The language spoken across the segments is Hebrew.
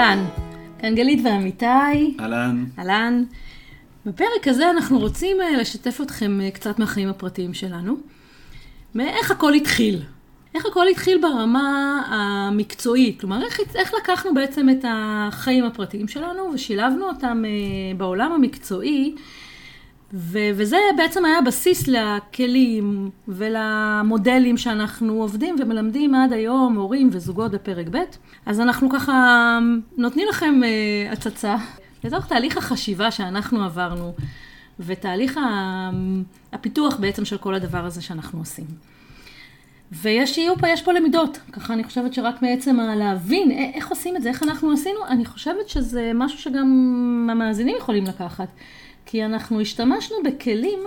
אהלן, כאן גלית ואמיתי. אהלן. אהלן. בפרק הזה אנחנו רוצים אה, לשתף אתכם אה, קצת מהחיים הפרטיים שלנו. מאיך הכל התחיל. איך הכל התחיל ברמה המקצועית. כלומר, איך, איך לקחנו בעצם את החיים הפרטיים שלנו ושילבנו אותם אה, בעולם המקצועי. ו- וזה בעצם היה בסיס לכלים ולמודלים שאנחנו עובדים ומלמדים עד היום, הורים וזוגות בפרק ב'. אז אנחנו ככה נותנים לכם uh, הצצה לתוך תהליך החשיבה שאנחנו עברנו, ותהליך הפיתוח בעצם של כל הדבר הזה שאנחנו עושים. ויש יהיו פה, יש פה למידות. ככה אני חושבת שרק מעצם הלהבין איך עושים את זה, איך אנחנו עשינו, אני חושבת שזה משהו שגם המאזינים יכולים לקחת. כי אנחנו השתמשנו בכלים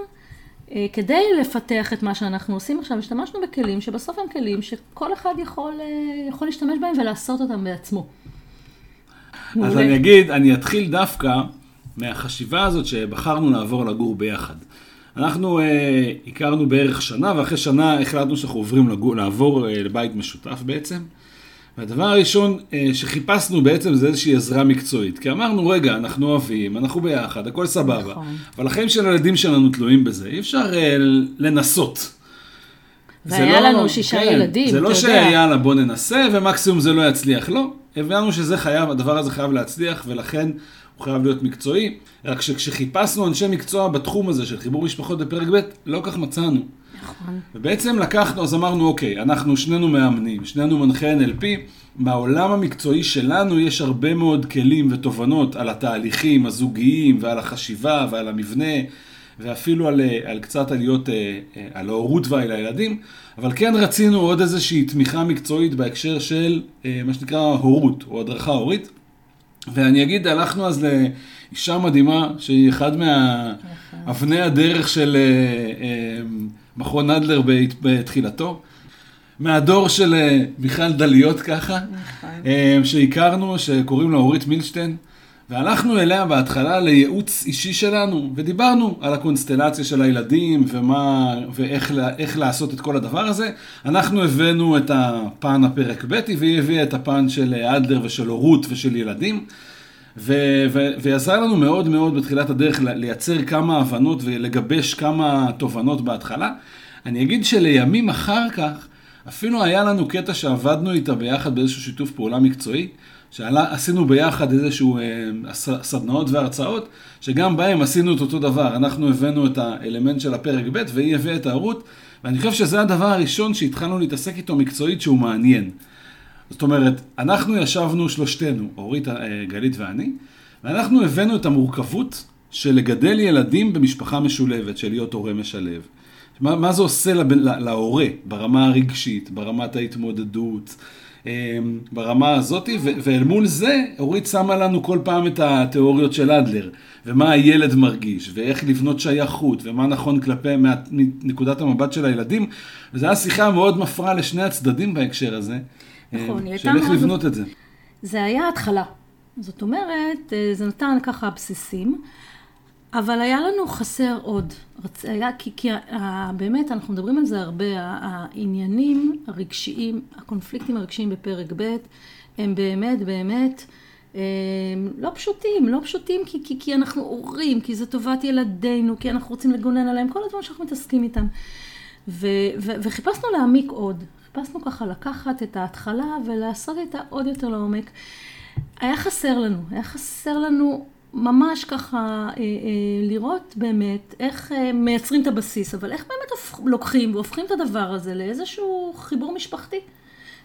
אה, כדי לפתח את מה שאנחנו עושים עכשיו, השתמשנו בכלים שבסוף הם כלים שכל אחד יכול, אה, יכול להשתמש בהם ולעשות אותם בעצמו. אז מעולה. אני אגיד, אני אתחיל דווקא מהחשיבה הזאת שבחרנו לעבור לגור ביחד. אנחנו אה, הכרנו בערך שנה, ואחרי שנה החלטנו שאנחנו עוברים לגור, לעבור אה, לבית משותף בעצם. והדבר הראשון אה, שחיפשנו בעצם זה איזושהי עזרה מקצועית. כי אמרנו, רגע, אנחנו אוהבים, אנחנו ביחד, הכל סבבה. נכון. אבל החיים של הילדים שלנו תלויים בזה, אי אפשר אה, לנסות. והיה לא, לנו שישה כן, ילדים, זה לא שיאללה בוא ננסה ומקסימום זה לא יצליח, לא. הבנו שזה חייב, הדבר הזה חייב להצליח ולכן הוא חייב להיות מקצועי. רק שכשחיפשנו אנשי מקצוע בתחום הזה של חיבור משפחות בפרק ב', לא כך מצאנו. נכון. ובעצם לקחנו, אז אמרנו, אוקיי, אנחנו שנינו מאמנים, שנינו מנחי NLP, בעולם המקצועי שלנו יש הרבה מאוד כלים ותובנות על התהליכים הזוגיים ועל החשיבה ועל המבנה. ואפילו על, על קצת עליות, אה, אה, על ההורות ועל הילדים, אבל כן רצינו עוד איזושהי תמיכה מקצועית בהקשר של אה, מה שנקרא הורות, או הדרכה הורית. ואני אגיד, הלכנו אז לאישה מדהימה, שהיא אחד מאבני הדרך של מכון אדלר בתחילתו. מהדור של מיכל דליות ככה, נכון. שהכרנו, שקוראים לה אורית מילשטיין. והלכנו אליה בהתחלה לייעוץ אישי שלנו, ודיברנו על הקונסטלציה של הילדים, ומה, ואיך לעשות את כל הדבר הזה. אנחנו הבאנו את הפן הפרק ב' והיא הביאה את הפן של אדלר ושל הורות ושל ילדים. והיא עזרה לנו מאוד מאוד בתחילת הדרך לייצר כמה הבנות ולגבש כמה תובנות בהתחלה. אני אגיד שלימים אחר כך, אפילו היה לנו קטע שעבדנו איתה ביחד באיזשהו שיתוף פעולה מקצועי, שעשינו ביחד איזשהו אה, סדנאות והרצאות, שגם בהם עשינו את אותו דבר. אנחנו הבאנו את האלמנט של הפרק ב' והיא הביאה את הערות, ואני חושב שזה הדבר הראשון שהתחלנו להתעסק איתו מקצועית שהוא מעניין. זאת אומרת, אנחנו ישבנו שלושתנו, אורית, אה, גלית ואני, ואנחנו הבאנו את המורכבות של לגדל ילדים במשפחה משולבת, של להיות הורה משלב. מה, מה זה עושה להורה ברמה הרגשית, ברמת ההתמודדות, אמ, ברמה הזאת, ואל מול זה אורית שמה לנו כל פעם את התיאוריות של אדלר, ומה הילד מרגיש, ואיך לבנות שייכות, ומה נכון כלפי, מנקודת המבט של הילדים, וזו הייתה שיחה מאוד מפרה לשני הצדדים בהקשר הזה, נכון, אמ, של איך לבנות את זה. זה היה התחלה. זאת אומרת, אה, זה נתן ככה בסיסים. אבל היה לנו חסר עוד. רצ... היה, כי, כי באמת, אנחנו מדברים על זה הרבה, העניינים הרגשיים, הקונפליקטים הרגשיים בפרק ב', הם באמת באמת הם לא פשוטים, לא פשוטים כי, כי, כי אנחנו הורים, כי זה טובת ילדינו, כי אנחנו רוצים לגונן עליהם, כל הדברים שאנחנו מתעסקים איתם. ו, ו, וחיפשנו להעמיק עוד, חיפשנו ככה לקחת את ההתחלה ולעשות איתה עוד יותר לעומק. היה חסר לנו, היה חסר לנו ממש ככה אה, אה, לראות באמת איך אה, מייצרים את הבסיס, אבל איך באמת לוקחים והופכים את הדבר הזה לאיזשהו חיבור משפחתי.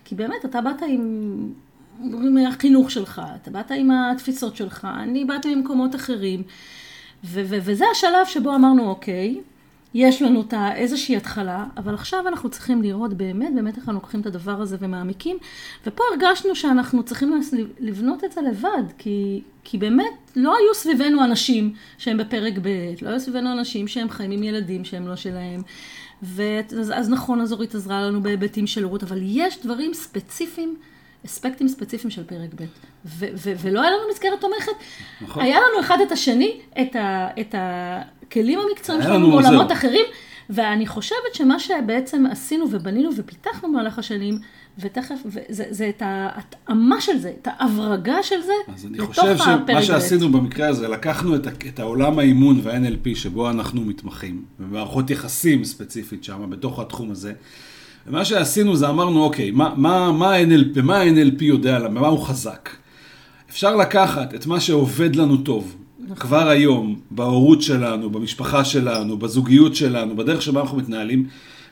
כי באמת, אתה באת עם, עם החינוך שלך, אתה באת עם התפיסות שלך, אני באתי ממקומות אחרים, ו- ו- וזה השלב שבו אמרנו, אוקיי, יש לנו את איזושהי התחלה, אבל עכשיו אנחנו צריכים לראות באמת, באמת איך אנחנו לוקחים את הדבר הזה ומעמיקים, ופה הרגשנו שאנחנו צריכים לבנות את זה לבד, כי, כי באמת לא היו סביבנו אנשים שהם בפרק ב', לא היו סביבנו אנשים שהם חיים עם ילדים שהם לא שלהם, ואז אז נכון, אז אורית עזרה לנו בהיבטים של הורות, אבל יש דברים ספציפיים. אספקטים ספציפיים של פרק ב', ו- ו- ולא היה לנו מסגרת תומכת. נכון. היה לנו אחד את השני, את, ה- את הכלים המקצועיים שלנו בעולמות אחרים, ואני חושבת שמה שבעצם עשינו ובנינו ופיתחנו במהלך השנים, ותכף, וזה זה את ההתאמה של זה, את ההברגה של זה, אז אני חושב שמה שעשינו במקרה הזה, לקחנו את, את העולם האימון וה-NLP שבו אנחנו מתמחים, במערכות יחסים ספציפית שם, בתוך התחום הזה, ומה שעשינו זה אמרנו, אוקיי, מה, מה, מה ה-NLP, מה ה-NLP יודע, במה הוא חזק? אפשר לקחת את מה שעובד לנו טוב, כבר היום, בהורות שלנו, במשפחה שלנו, בזוגיות שלנו, בדרך שבה אנחנו מתנהלים,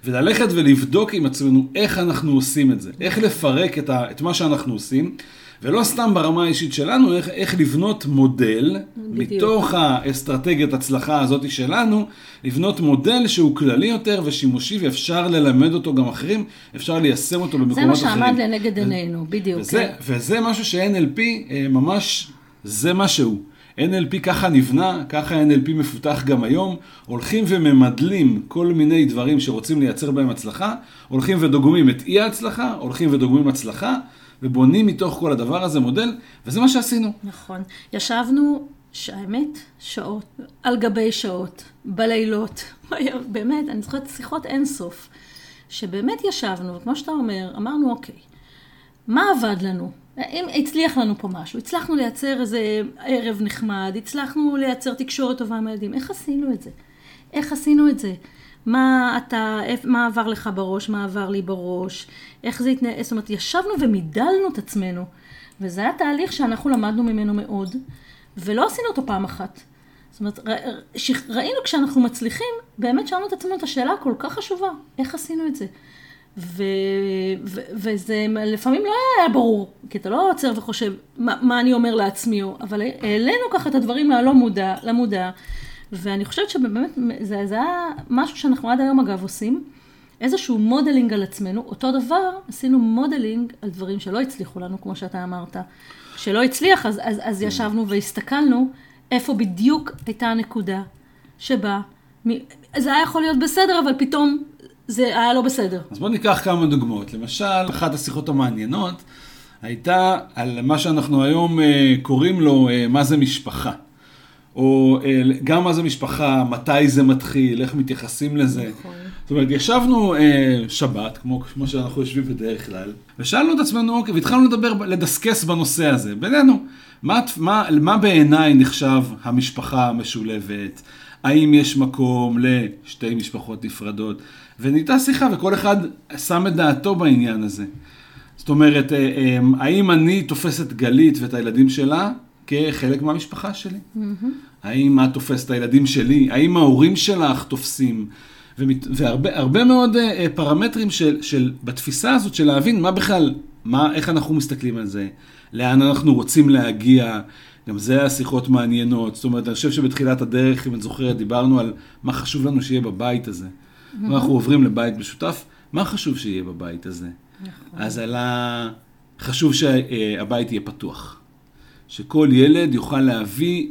וללכת ולבדוק עם עצמנו איך אנחנו עושים את זה, איך לפרק את, ה, את מה שאנחנו עושים, ולא סתם ברמה האישית שלנו, איך, איך לבנות מודל, בדיוק. מתוך האסטרטגיית הצלחה הזאת שלנו, לבנות מודל שהוא כללי יותר ושימושי, ואפשר ללמד אותו גם אחרים, אפשר ליישם אותו במקומות זה אחרים. מה שעמד לנגד עינינו, בדיוק. וזה, כן. וזה משהו ש-NLP אה, ממש, זה מה שהוא. NLP ככה נבנה, ככה NLP מפותח גם היום, הולכים וממדלים כל מיני דברים שרוצים לייצר בהם הצלחה, הולכים ודוגמים את אי ההצלחה, הולכים ודוגמים הצלחה, ובונים מתוך כל הדבר הזה מודל, וזה מה שעשינו. נכון. ישבנו, האמת, שעות, על גבי שעות, בלילות. באמת, אני זוכרת שיחות אינסוף. שבאמת ישבנו, כמו שאתה אומר, אמרנו, אוקיי, מה עבד לנו? אם הצליח לנו פה משהו, הצלחנו לייצר איזה ערב נחמד, הצלחנו לייצר תקשורת טובה עם הילדים, איך עשינו את זה? איך עשינו את זה? מה אתה, מה עבר לך בראש, מה עבר לי בראש, איך זה התנהל, זאת אומרת, ישבנו ומידלנו את עצמנו, וזה היה תהליך שאנחנו למדנו ממנו מאוד, ולא עשינו אותו פעם אחת. זאת אומרת, ראינו כשאנחנו מצליחים, באמת שאלנו את עצמנו את השאלה הכל כך חשובה, איך עשינו את זה? ו- ו- וזה לפעמים לא היה ברור, כי אתה לא עוצר וחושב מה, מה אני אומר לעצמי, אבל העלינו ככה את הדברים מהלא מודע למודע, ואני חושבת שבאמת זה, זה היה משהו שאנחנו עד היום אגב עושים, איזשהו modeling על עצמנו, אותו דבר עשינו modeling על דברים שלא הצליחו לנו, כמו שאתה אמרת. שלא הצליח, אז, אז, אז ישבנו והסתכלנו איפה בדיוק הייתה הנקודה שבה, מ- זה היה יכול להיות בסדר, אבל פתאום זה היה לא בסדר. אז בואו ניקח כמה דוגמאות. למשל, אחת השיחות המעניינות הייתה על מה שאנחנו היום אה, קוראים לו אה, מה זה משפחה. או אה, גם מה זה משפחה, מתי זה מתחיל, איך מתייחסים לזה. נכון. זאת אומרת, ישבנו אה, שבת, כמו, כמו שאנחנו יושבים בדרך כלל, ושאלנו את עצמנו, אוקיי, והתחלנו לדבר, לדסקס בנושא הזה, בינינו. מה, מה, מה בעיניי נחשב המשפחה המשולבת? האם יש מקום לשתי משפחות נפרדות? ונהייתה שיחה, וכל אחד שם את דעתו בעניין הזה. זאת אומרת, אה, אה, האם אני תופס את גלית ואת הילדים שלה כחלק מהמשפחה שלי? האם את תופסת את הילדים שלי? האם ההורים שלך תופסים? ומת, והרבה הרבה מאוד אה, פרמטרים של, של, בתפיסה הזאת של להבין מה בכלל, מה, איך אנחנו מסתכלים על זה, לאן אנחנו רוצים להגיע, גם זה היה שיחות מעניינות. זאת אומרת, אני חושב שבתחילת הדרך, אם את זוכרת, דיברנו על מה חשוב לנו שיהיה בבית הזה. Mm-hmm. אנחנו עוברים לבית משותף, מה חשוב שיהיה בבית הזה? נכון. אז עלה, חשוב שהבית יהיה פתוח. שכל ילד יוכל להביא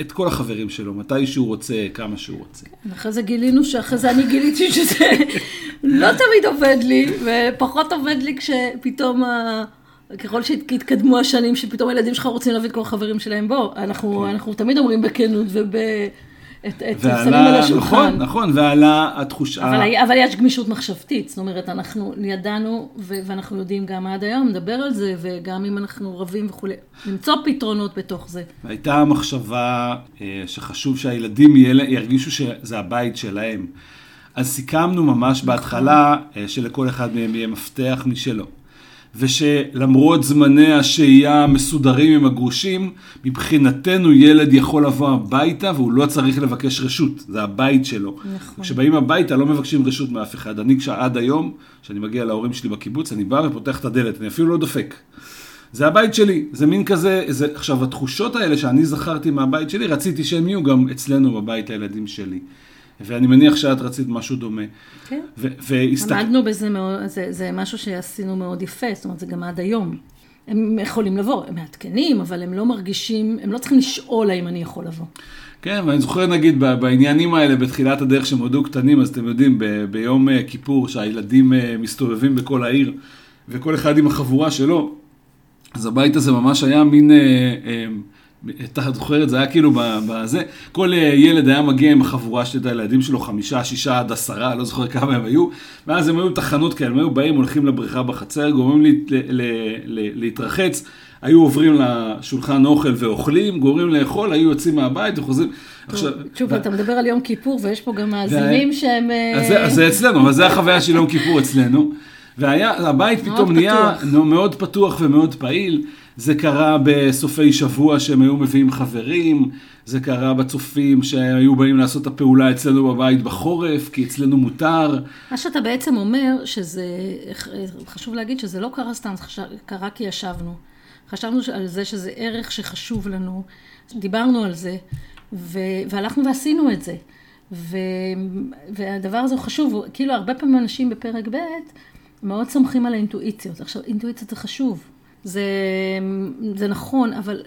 את כל החברים שלו, מתי שהוא רוצה, כמה שהוא רוצה. אחרי זה גילינו שאחרי זה אני גיליתי שזה לא תמיד עובד לי, ופחות עובד לי כשפתאום, ה... ככל שהתקדמו השנים, שפתאום הילדים שלך רוצים להביא את כל החברים שלהם. בוא, אנחנו, כן. אנחנו תמיד אומרים בכנות וב... את, את, שמים על השולחן. נכון, נכון, ועלה התחושה, אבל, אבל יש גמישות מחשבתית, זאת אומרת, אנחנו ידענו, ו- ואנחנו יודעים גם עד היום לדבר על זה, וגם אם אנחנו רבים וכולי, למצוא פתרונות בתוך זה. הייתה מחשבה אה, שחשוב שהילדים יהיה- ירגישו שזה הבית שלהם. אז סיכמנו ממש בהתחלה אה, שלכל אחד מהם יהיה מפתח משלו. ושלמרות זמני השהייה המסודרים עם הגרושים, מבחינתנו ילד יכול לבוא הביתה והוא לא צריך לבקש רשות, זה הבית שלו. נכון. כשבאים הביתה לא מבקשים רשות מאף אחד. אני כשעד היום, כשאני מגיע להורים שלי בקיבוץ, אני בא ופותח את הדלת, אני אפילו לא דופק. זה הבית שלי, זה מין כזה, זה, עכשיו התחושות האלה שאני זכרתי מהבית שלי, רציתי שהם יהיו גם אצלנו בבית הילדים שלי. ואני מניח שאת רצית משהו דומה. כן. והסתכל... עמדנו בזה מאוד, זה, זה משהו שעשינו מאוד יפה, זאת אומרת, זה גם עד היום. הם יכולים לבוא, הם מעדכנים, אבל הם לא מרגישים, הם לא צריכים לשאול האם אני יכול לבוא. כן, ואני זוכר נגיד בעניינים האלה בתחילת הדרך שהם עודו קטנים, אז אתם יודעים, ב- ביום אה, כיפור שהילדים אה, מסתובבים בכל העיר, וכל אחד עם החבורה שלו, אז הבית הזה ממש היה מין, אה, אה, אתה זוכר את זה, היה כאילו בזה, כל אה, ילד היה מגיע עם החבורה של הילדים שלו, חמישה, שישה עד עשרה, לא זוכר כמה הם היו, ואז הם היו תחנות כאלה, הם היו באים, הולכים לבריכה בחצר, גורמים לי, ל, ל, ל, להתרחץ, היו עוברים לשולחן אוכל ואוכלים, גורמים לאכול, היו יוצאים מהבית וחוזרים. עכשיו, שוב, אתה מדבר על יום כיפור, ויש פה גם מאזינים שהם... אז זה אצלנו, אבל זה החוויה של יום כיפור אצלנו. והבית פתאום נהיה מאוד פתוח ומאוד פעיל. זה קרה בסופי שבוע שהם היו מביאים חברים, זה קרה בצופים שהיו באים לעשות את הפעולה אצלנו בבית בחורף, כי אצלנו מותר. מה שאתה בעצם אומר, שזה, חשוב להגיד שזה לא קרה סתם, זה קרה כי ישבנו. חשבנו על זה שזה ערך שחשוב לנו, דיברנו על זה, ו, והלכנו ועשינו את זה. ו, והדבר הזה הוא חשוב, כאילו הרבה פעמים אנשים בפרק ב' מאוד סומכים על האינטואיציות. עכשיו, אינטואיציות זה חשוב, זה, זה נכון, אבל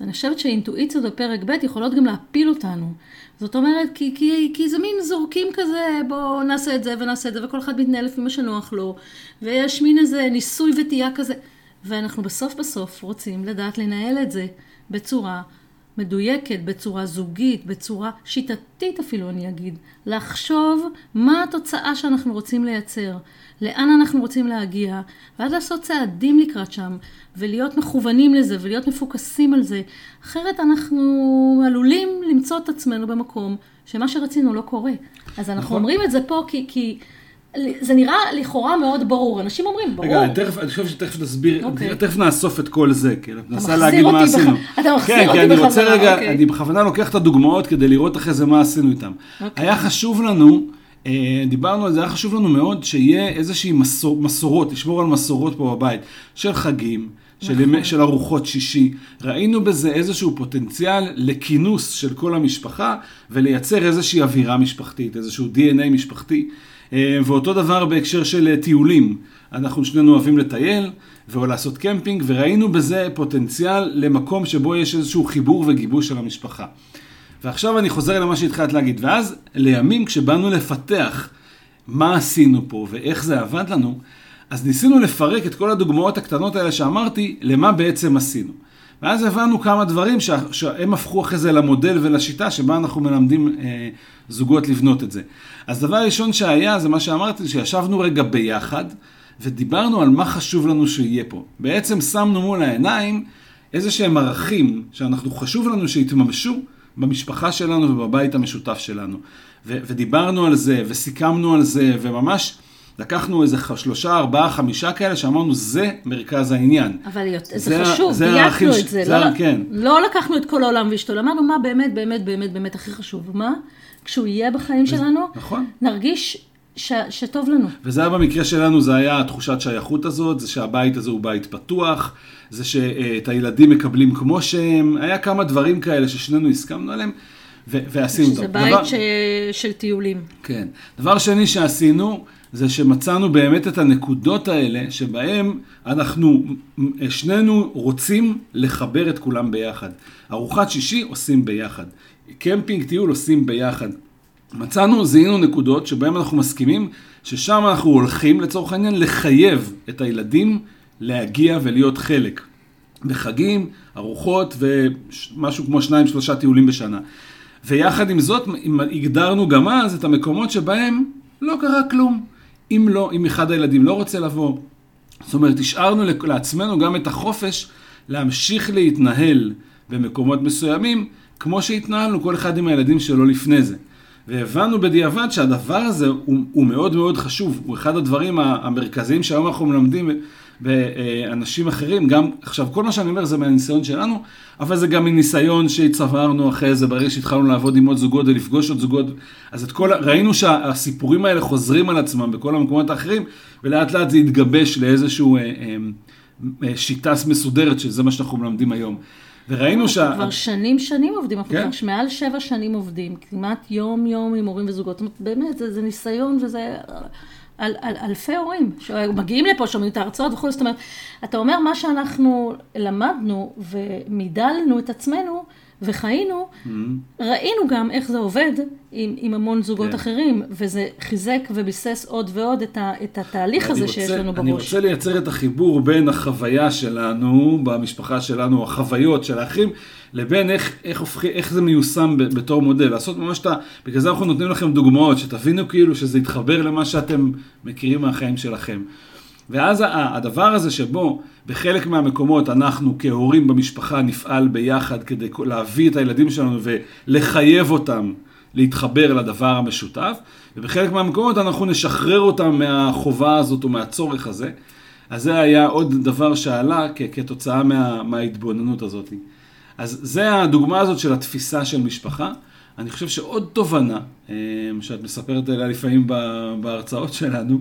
אני חושבת שאינטואיציות בפרק ב' יכולות גם להפיל אותנו. זאת אומרת, כי, כי, כי זה מין זורקים כזה, בואו נעשה את זה ונעשה את זה, וכל אחד מתנהל לפי מה שנוח לו, ויש מין איזה ניסוי וטעייה כזה. ואנחנו בסוף בסוף רוצים לדעת לנהל את זה בצורה מדויקת, בצורה זוגית, בצורה שיטתית אפילו אני אגיד. לחשוב מה התוצאה שאנחנו רוצים לייצר. לאן אנחנו רוצים להגיע, ואז לעשות צעדים לקראת שם, ולהיות מכוונים לזה, ולהיות מפוקסים על זה. אחרת אנחנו עלולים למצוא את עצמנו במקום שמה שרצינו לא קורה. אז אנחנו נכון. אומרים את זה פה כי... כי זה נראה לכאורה מאוד ברור, אנשים אומרים, ברור. רגע, אני, תכף, אני חושב שתכף נסביר, okay. אוקיי. תכף נאסוף את כל זה, כי ננסה להגיד מה עשינו. בח... אתה מחזיר כן, אותי בכוונה, כן, כי אני רוצה רגע, okay. אני בכוונה לוקח את הדוגמאות כדי לראות אחרי זה מה עשינו איתם. Okay. אוקיי. היה חשוב לנו אה, דיברנו על זה, היה חשוב לנו מאוד שיהיה איזושהי מסור, מסורות, לשמור על מסורות פה בבית, של חגים, של, נכון. של ארוחות שישי. ראינו בזה איזשהו פוטנציאל לכינוס של כל המשפחה ולייצר איזושהי אווירה משפחתית, איזשהו DNA משפחתי. אה, ואותו דבר בהקשר של טיולים. אנחנו שנינו אוהבים לטייל ולעשות קמפינג, וראינו בזה פוטנציאל למקום שבו יש איזשהו חיבור וגיבוש של המשפחה. ועכשיו אני חוזר למה שהתחלת להגיד. ואז לימים כשבאנו לפתח מה עשינו פה ואיך זה עבד לנו, אז ניסינו לפרק את כל הדוגמאות הקטנות האלה שאמרתי, למה בעצם עשינו. ואז הבנו כמה דברים שה, שהם הפכו אחרי זה למודל ולשיטה שבה אנחנו מלמדים אה, זוגות לבנות את זה. אז דבר ראשון שהיה, זה מה שאמרתי, שישבנו רגע ביחד ודיברנו על מה חשוב לנו שיהיה פה. בעצם שמנו מול העיניים איזה שהם ערכים שאנחנו חשוב לנו שיתממשו במשפחה שלנו ובבית המשותף שלנו. ו- ודיברנו על זה, וסיכמנו על זה, וממש לקחנו איזה שלושה, ארבעה, חמישה כאלה, שאמרנו, זה מרכז העניין. אבל זה, זה חשוב, זה דייקנו את זה. זה לא, כן. לא לקחנו את כל העולם ואשתו, למדנו מה באמת, באמת, באמת, באמת הכי חשוב. מה? כשהוא יהיה בחיים שלנו, נכון. נרגיש ש, שטוב לנו. וזה היה במקרה שלנו, זה היה תחושת שייכות הזאת, זה שהבית הזה הוא בית פתוח, זה שאת הילדים מקבלים כמו שהם, היה כמה דברים כאלה ששנינו הסכמנו עליהם. ו- ועשינו אותם. שזה בית דבר... ש... של טיולים. כן. דבר שני שעשינו, זה שמצאנו באמת את הנקודות האלה, שבהם אנחנו, שנינו רוצים לחבר את כולם ביחד. ארוחת שישי עושים ביחד. קמפינג טיול עושים ביחד. מצאנו, זיהינו נקודות שבהן אנחנו מסכימים ששם אנחנו הולכים לצורך העניין לחייב את הילדים להגיע ולהיות חלק. בחגים, ארוחות ומשהו כמו שניים שלושה טיולים בשנה. ויחד עם זאת הגדרנו גם אז את המקומות שבהם לא קרה כלום. אם לא, אם אחד הילדים לא רוצה לבוא. זאת אומרת, השארנו לעצמנו גם את החופש להמשיך להתנהל במקומות מסוימים, כמו שהתנהלנו כל אחד עם הילדים שלו לפני זה. והבנו בדיעבד שהדבר הזה הוא, הוא מאוד מאוד חשוב, הוא אחד הדברים המרכזיים שהיום אנחנו מלמדים באנשים אחרים, גם, עכשיו כל מה שאני אומר זה מהניסיון שלנו, אבל זה גם מניסיון שהצברנו אחרי זה, ברגע שהתחלנו לעבוד עם עוד זוגות ולפגוש עוד זוגות, אז את כל, ראינו שהסיפורים האלה חוזרים על עצמם בכל המקומות האחרים, ולאט לאט זה התגבש לאיזשהו אה, אה, אה, שיטה מסודרת, שזה מה שאנחנו מלמדים היום. וראינו שה... כבר שנים שנים עובדים, אנחנו כן? כבר מעל שבע שנים עובדים, כמעט יום יום עם הורים וזוגות, זאת אומרת, באמת, זה, זה ניסיון וזה... על, על אלפי הורים שמגיעים לפה, שומעים את ההרצאות וכו', זאת אומרת, אתה אומר מה שאנחנו למדנו ומידלנו את עצמנו, וחיינו, Mm-hmm. ראינו גם איך זה עובד עם, עם המון זוגות כן. אחרים, וזה חיזק וביסס עוד ועוד את, ה, את התהליך אני הזה שיש רוצה- לנו אני בראש. רוצה לייצר את החיבור בין החוויה שלנו, במשפחה שלנו, החוויות של האחים, לבין איך, איך, הופכי, איך זה מיושם ב- בתור מודל. לעשות ממש את ה... בגלל זה אנחנו נותנים לכם דוגמאות, שתבינו כאילו שזה יתחבר למה שאתם מכירים מהחיים שלכם. ואז הדבר הזה שבו בחלק מהמקומות אנחנו כהורים במשפחה נפעל ביחד כדי להביא את הילדים שלנו ולחייב אותם להתחבר לדבר המשותף, ובחלק מהמקומות אנחנו נשחרר אותם מהחובה הזאת או מהצורך הזה. אז זה היה עוד דבר שעלה כתוצאה מה, מההתבוננות הזאת. אז זה הדוגמה הזאת של התפיסה של משפחה. אני חושב שעוד תובנה, אה, שאת מספרת עליה לפעמים בהרצאות שלנו,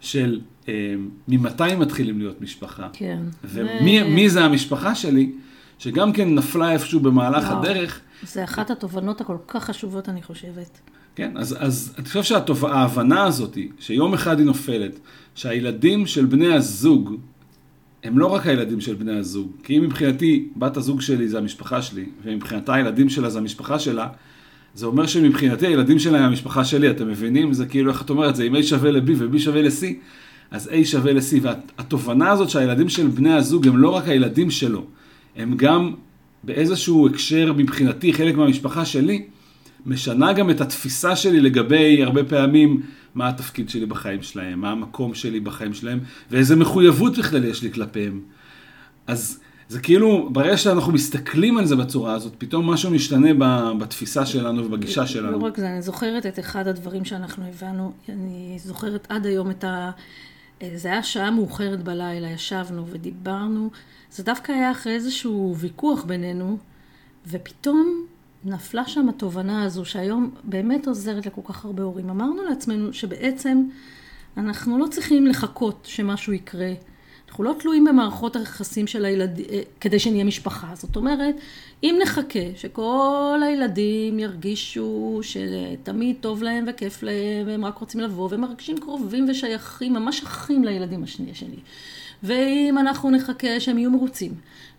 של ממתי מתחילים להיות משפחה. כן. ומי מי זה המשפחה שלי, שגם כן נפלה איפשהו במהלך וואו. הדרך. זה אחת התובנות הכל כך חשובות, אני חושבת. כן, אז, אז אני חושב שההבנה הזאת, שיום אחד היא נופלת, שהילדים של בני הזוג, הם לא רק הילדים של בני הזוג, כי אם מבחינתי בת הזוג שלי זה המשפחה שלי, ומבחינתה הילדים שלה זה המשפחה שלה, זה אומר שמבחינתי הילדים שלה הם המשפחה שלי, אתם מבינים? זה כאילו, איך את אומרת, זה אם A שווה ל-B ו-B שווה ל-C, אז A שווה ל-C, והתובנה הזאת שהילדים של בני הזוג הם לא רק הילדים שלו, הם גם באיזשהו הקשר מבחינתי, חלק מהמשפחה שלי, משנה גם את התפיסה שלי לגבי הרבה פעמים מה התפקיד שלי בחיים שלהם, מה המקום שלי בחיים שלהם, ואיזה מחויבות בכלל יש לי כלפיהם. אז זה כאילו, ברגע שאנחנו מסתכלים על זה בצורה הזאת, פתאום משהו משתנה בתפיסה שלנו ובגישה לא שלנו. רק זה, אני זוכרת את אחד הדברים שאנחנו הבנו, אני זוכרת עד היום את ה... זה היה שעה מאוחרת בלילה, ישבנו ודיברנו, זה דווקא היה אחרי איזשהו ויכוח בינינו, ופתאום נפלה שם התובנה הזו, שהיום באמת עוזרת לכל כך הרבה הורים. אמרנו לעצמנו שבעצם אנחנו לא צריכים לחכות שמשהו יקרה. אנחנו לא תלויים במערכות היחסים של הילדים, כדי שנהיה משפחה. זאת אומרת, אם נחכה שכל הילדים ירגישו שתמיד טוב להם וכיף להם, והם רק רוצים לבוא, והם מרגישים קרובים ושייכים, ממש אחים לילדים השנייה שלי. ואם אנחנו נחכה שהם יהיו מרוצים,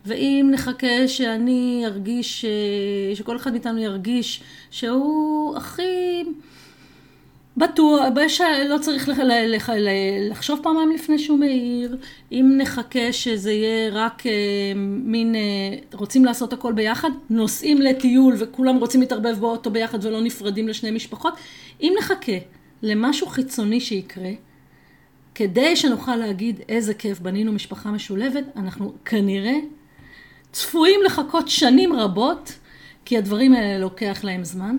ואם נחכה שאני ארגיש, אה, שכל אחד מאיתנו ירגיש שהוא הכי בטוח, בש... לא צריך לח... לח... לחשוב פעמיים לפני שהוא מעיר, אם נחכה שזה יהיה רק אה, מין, אה, רוצים לעשות הכל ביחד, נוסעים לטיול וכולם רוצים להתערבב באוטו ביחד ולא נפרדים לשני משפחות, אם נחכה למשהו חיצוני שיקרה, כדי שנוכל להגיד איזה כיף בנינו משפחה משולבת, אנחנו כנראה צפויים לחכות שנים רבות, כי הדברים האלה לוקח להם זמן,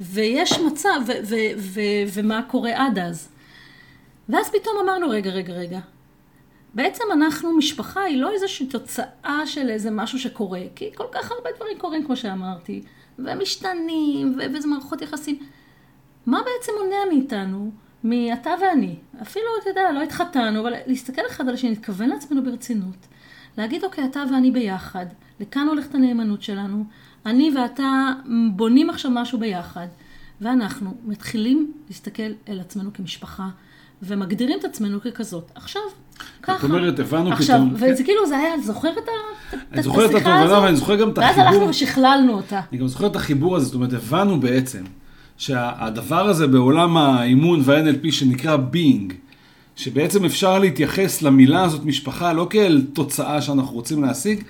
ויש מצב, ו- ו- ו- ומה קורה עד אז. ואז פתאום אמרנו, רגע, רגע, רגע. בעצם אנחנו, משפחה היא לא איזושהי תוצאה של איזה משהו שקורה, כי כל כך הרבה דברים קורים, כמו שאמרתי, ומשתנים, ו- וזה מערכות יחסים. מה בעצם מונע מאיתנו, מאתה ואני, אפילו, אתה יודע, לא התחתנו, אבל להסתכל אחד על השני, להתכוון לעצמנו ברצינות, להגיד, אוקיי, אתה ואני ביחד, לכאן הולכת הנאמנות שלנו, אני ואתה בונים עכשיו משהו ביחד, ואנחנו מתחילים להסתכל אל עצמנו כמשפחה, ומגדירים את עצמנו ככזאת. עכשיו, ככה. זאת אומרת, הבנו עכשיו, פתאום- וזה כאילו, זה היה, זוכר את ה- את אני זוכר את השיחה התובנה הזאת? ואני זוכר גם את ואז החיבור. הלכנו ושכללנו אותה. אני גם זוכר את החיבור הזה, זאת אומרת, הבנו בעצם שהדבר הזה בעולם האימון וה-NLP שנקרא being, שבעצם אפשר להתייחס למילה הזאת משפחה לא כאל תוצאה שאנחנו רוצים להשיג,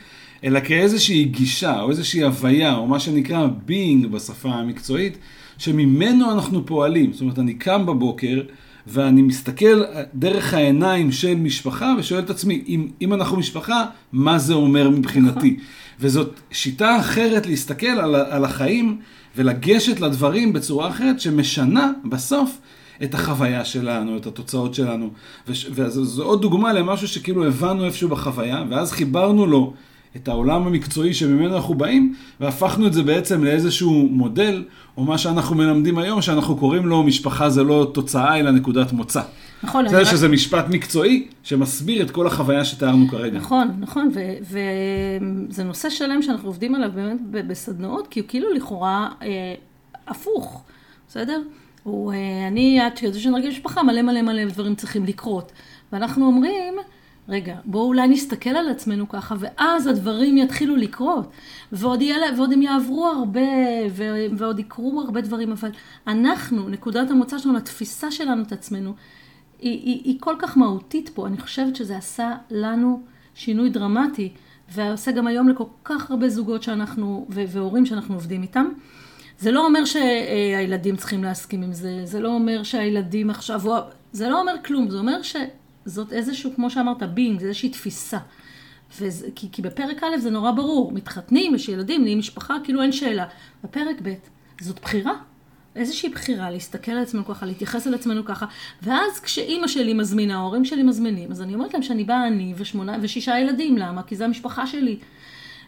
אלא כאיזושהי גישה או איזושהי הוויה, או מה שנקרא being בשפה המקצועית, שממנו אנחנו פועלים. זאת אומרת, אני קם בבוקר ואני מסתכל דרך העיניים של משפחה ושואל את עצמי, אם, אם אנחנו משפחה, מה זה אומר מבחינתי? וזאת שיטה אחרת להסתכל על, על החיים ולגשת לדברים בצורה אחרת שמשנה בסוף את החוויה שלנו, את התוצאות שלנו. וזו עוד דוגמה למשהו שכאילו הבנו איפשהו בחוויה, ואז חיברנו לו את העולם המקצועי שממנו אנחנו באים, והפכנו את זה בעצם לאיזשהו מודל, או מה שאנחנו מלמדים היום, שאנחנו קוראים לו משפחה זה לא תוצאה, אלא נקודת מוצא. נכון, זה רק- שזה משפט מקצועי שמסביר את כל החוויה שתיארנו כרגע. נכון, נכון, וזה נושא שלם שאנחנו עובדים עליו באמת בסדנאות, כי הוא כאילו לכאורה אה, הפוך, בסדר? הוא, אה, אני, את יודעת שנרגיש משפחה, מלא מלא מלא דברים צריכים לקרות. ואנחנו אומרים, רגע, בואו אולי נסתכל על עצמנו ככה, ואז הדברים יתחילו לקרות. ועוד, יהיה, ועוד הם יעברו הרבה, ו- ועוד יקרו הרבה דברים, אבל אנחנו, נקודת המוצא שלנו, התפיסה שלנו את עצמנו, היא, היא, היא כל כך מהותית פה. אני חושבת שזה עשה לנו שינוי דרמטי, ועושה גם היום לכל כך הרבה זוגות שאנחנו, ו- והורים שאנחנו עובדים איתם. זה לא אומר שהילדים צריכים להסכים עם זה, זה לא אומר שהילדים עכשיו, זה לא אומר כלום, זה אומר שזאת איזשהו, כמו שאמרת, בינג, זה איזושהי תפיסה. וזה, כי, כי בפרק א' זה נורא ברור, מתחתנים, יש ילדים, נהיים משפחה, כאילו אין שאלה. בפרק ב' זאת בחירה, איזושהי בחירה להסתכל על עצמנו ככה, להתייחס על עצמנו ככה, ואז כשאימא שלי מזמינה, ההורים שלי מזמינים, אז אני אומרת להם שאני באה אני ושמונה, ושישה ילדים, למה? כי זה המשפחה שלי.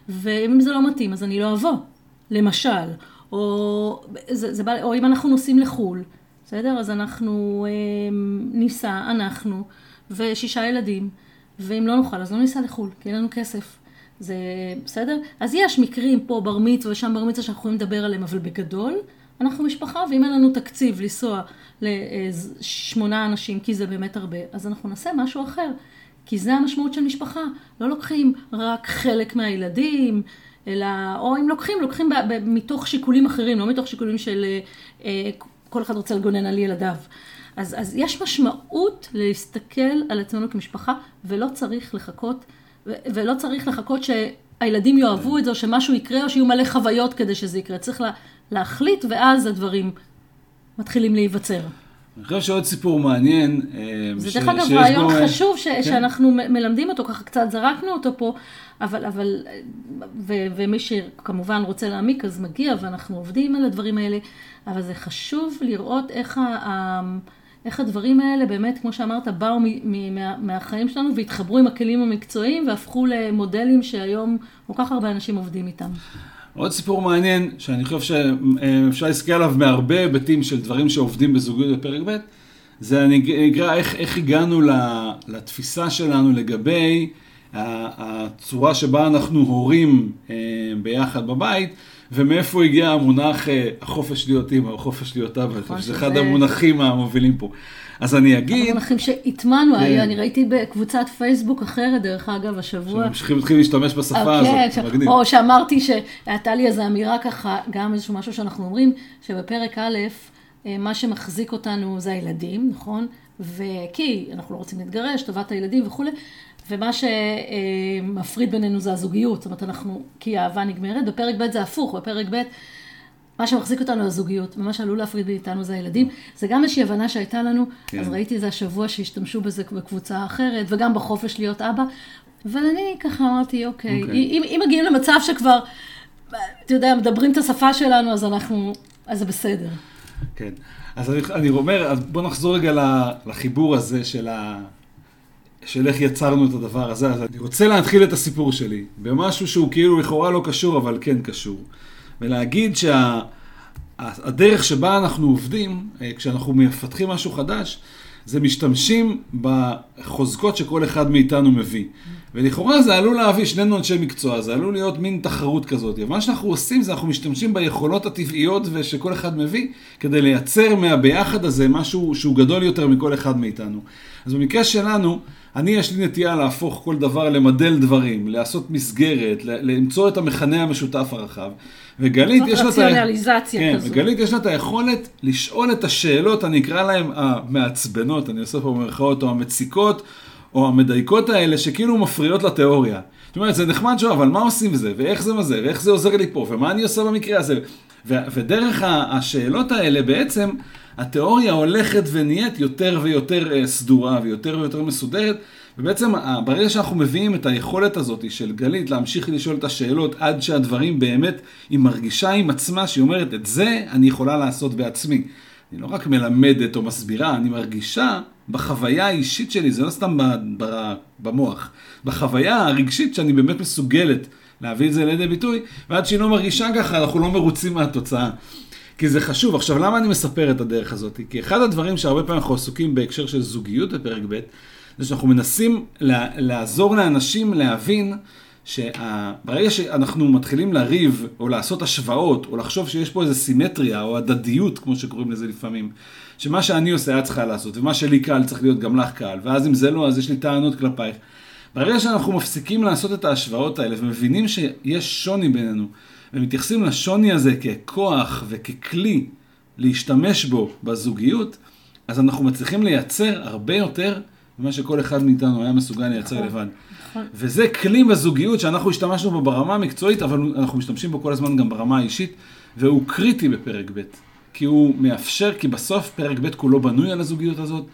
ואם זה לא מתאים, אז אני לא אבוא, למשל. או, זה, זה, או אם אנחנו נוסעים לחו"ל, בסדר? אז אנחנו אה, ניסע, אנחנו ושישה ילדים, ואם לא נוכל, אז לא ניסע לחו"ל, כי אין לנו כסף. זה בסדר? אז יש מקרים פה בר מצווה ושם בר מצווה שאנחנו יכולים לדבר עליהם, אבל בגדול, אנחנו משפחה, ואם אין לנו תקציב לנסוע לשמונה אנשים, כי זה באמת הרבה, אז אנחנו נעשה משהו אחר. כי זה המשמעות של משפחה. לא לוקחים רק חלק מהילדים, אלא, או אם לוקחים, לוקחים ב, ב, מתוך שיקולים אחרים, לא מתוך שיקולים של אה, כל אחד רוצה לגונן על ילדיו. אז, אז יש משמעות להסתכל על עצמנו כמשפחה, ולא צריך לחכות, ולא צריך לחכות שהילדים יאהבו את זה, או שמשהו יקרה, או שיהיו מלא חוויות כדי שזה יקרה. צריך לה, להחליט, ואז הדברים מתחילים להיווצר. אני חושב שעוד סיפור מעניין. אה, זה דרך אגב רעיון בו... חשוב ש, כן. שאנחנו מלמדים אותו, ככה קצת זרקנו אותו פה, אבל, אבל ו, ומי שכמובן רוצה להעמיק אז מגיע, ואנחנו עובדים על הדברים האלה, אבל זה חשוב לראות איך, ה, איך הדברים האלה באמת, כמו שאמרת, באו מה, מהחיים שלנו והתחברו עם הכלים המקצועיים והפכו למודלים שהיום כל כך הרבה אנשים עובדים איתם. עוד סיפור מעניין, שאני חושב שאפשר להסתכל עליו מהרבה היבטים של דברים שעובדים בזוגיות בפרק ב', זה נקרא איך, איך הגענו לתפיסה שלנו לגבי הצורה שבה אנחנו הורים אה, ביחד בבית, ומאיפה הגיע המונח אה, החופש להיות אימא או חופש להיות אבא, נכון, שזה אחד המונחים המובילים פה. אז אני אגיד... המונחים שהטמענו, כן. אני ראיתי בקבוצת פייסבוק אחרת, דרך אגב, השבוע. שממשיכים להתחיל להשתמש בשפה הזאת, כן, ש... מגניב. או שאמרתי שהייתה לי איזו אמירה ככה, גם איזשהו משהו שאנחנו אומרים, שבפרק א', אה, מה שמחזיק אותנו זה הילדים, נכון? וכי אנחנו לא רוצים להתגרש, טובת הילדים וכולי, ומה שמפריד בינינו זה הזוגיות, זאת אומרת אנחנו, כי האהבה נגמרת, בפרק ב' זה הפוך, בפרק ב' מה שמחזיק אותנו הזוגיות, ומה שעלול להפריד מאיתנו זה הילדים. זה גם איזושהי הבנה שהייתה לנו, כן. אז ראיתי את זה השבוע שהשתמשו בזה בקבוצה אחרת, וגם בחופש להיות אבא. אבל אני ככה אמרתי, אוקיי, אוקיי. אם, אם מגיעים למצב שכבר, אתה יודע, מדברים את השפה שלנו, אז אנחנו, אז זה בסדר. כן. אז אני, אני אומר, אז בוא נחזור רגע לחיבור הזה של, ה, של איך יצרנו את הדבר הזה. אז אני רוצה להתחיל את הסיפור שלי במשהו שהוא כאילו לכאורה לא קשור, אבל כן קשור. ולהגיד שהדרך שה, שבה אנחנו עובדים, אה, כשאנחנו מפתחים משהו חדש, זה משתמשים בחוזקות שכל אחד מאיתנו מביא. ולכאורה זה עלול להביא, שנינו אנשי מקצוע, זה עלול להיות מין תחרות כזאת. מה שאנחנו עושים זה אנחנו משתמשים ביכולות הטבעיות שכל אחד מביא, כדי לייצר מהביחד הזה משהו שהוא גדול יותר מכל אחד מאיתנו. אז במקרה שלנו, אני יש לי נטייה להפוך כל דבר למדל דברים, לעשות מסגרת, למצוא את המכנה המשותף הרחב. וגלית יש לה את... רציונליזציה כן, כזו. וגלית יש לה את היכולת לשאול את השאלות, אני אקרא להן המעצבנות, אני עושה פה במרכאות, או המציקות, או המדייקות האלה, שכאילו מפריעות לתיאוריה. זאת אומרת, זה נחמד שוב, אבל מה עושים בזה, ואיך זה מזה, ואיך זה עוזר לי פה, ומה אני עושה במקרה הזה. ו- ודרך השאלות האלה בעצם, התיאוריה הולכת ונהיית יותר ויותר אה, סדורה ויותר ויותר מסודרת. ובעצם ברגע שאנחנו מביאים את היכולת הזאת של גלית להמשיך לשאול את השאלות עד שהדברים באמת, היא מרגישה עם עצמה שהיא אומרת את זה אני יכולה לעשות בעצמי. אני לא רק מלמדת או מסבירה, אני מרגישה בחוויה האישית שלי, זה לא סתם במוח, בחוויה הרגשית שאני באמת מסוגלת להביא את זה לידי ביטוי, ועד שהיא לא מרגישה ככה אנחנו לא מרוצים מהתוצאה. כי זה חשוב. עכשיו, למה אני מספר את הדרך הזאת? כי אחד הדברים שהרבה פעמים אנחנו עסוקים בהקשר של זוגיות בפרק ב', זה שאנחנו מנסים לעזור לאנשים להבין שברגע שאנחנו מתחילים לריב, או לעשות השוואות, או לחשוב שיש פה איזו סימטריה, או הדדיות, כמו שקוראים לזה לפעמים, שמה שאני עושה את צריכה לעשות, ומה שלי קל צריך להיות גם לך קל, ואז אם זה לא, אז יש לי טענות כלפייך. ברגע שאנחנו מפסיקים לעשות את ההשוואות האלה ומבינים שיש שוני בינינו, ומתייחסים לשוני הזה ככוח וככלי להשתמש בו בזוגיות, אז אנחנו מצליחים לייצר הרבה יותר ממה שכל אחד מאיתנו היה מסוגל לייצר נכון, לבד. נכון. וזה כלי בזוגיות שאנחנו השתמשנו בו ברמה המקצועית, אבל אנחנו משתמשים בו כל הזמן גם ברמה האישית, והוא קריטי בפרק ב', כי הוא מאפשר, כי בסוף פרק ב' כולו בנוי על הזוגיות הזאת.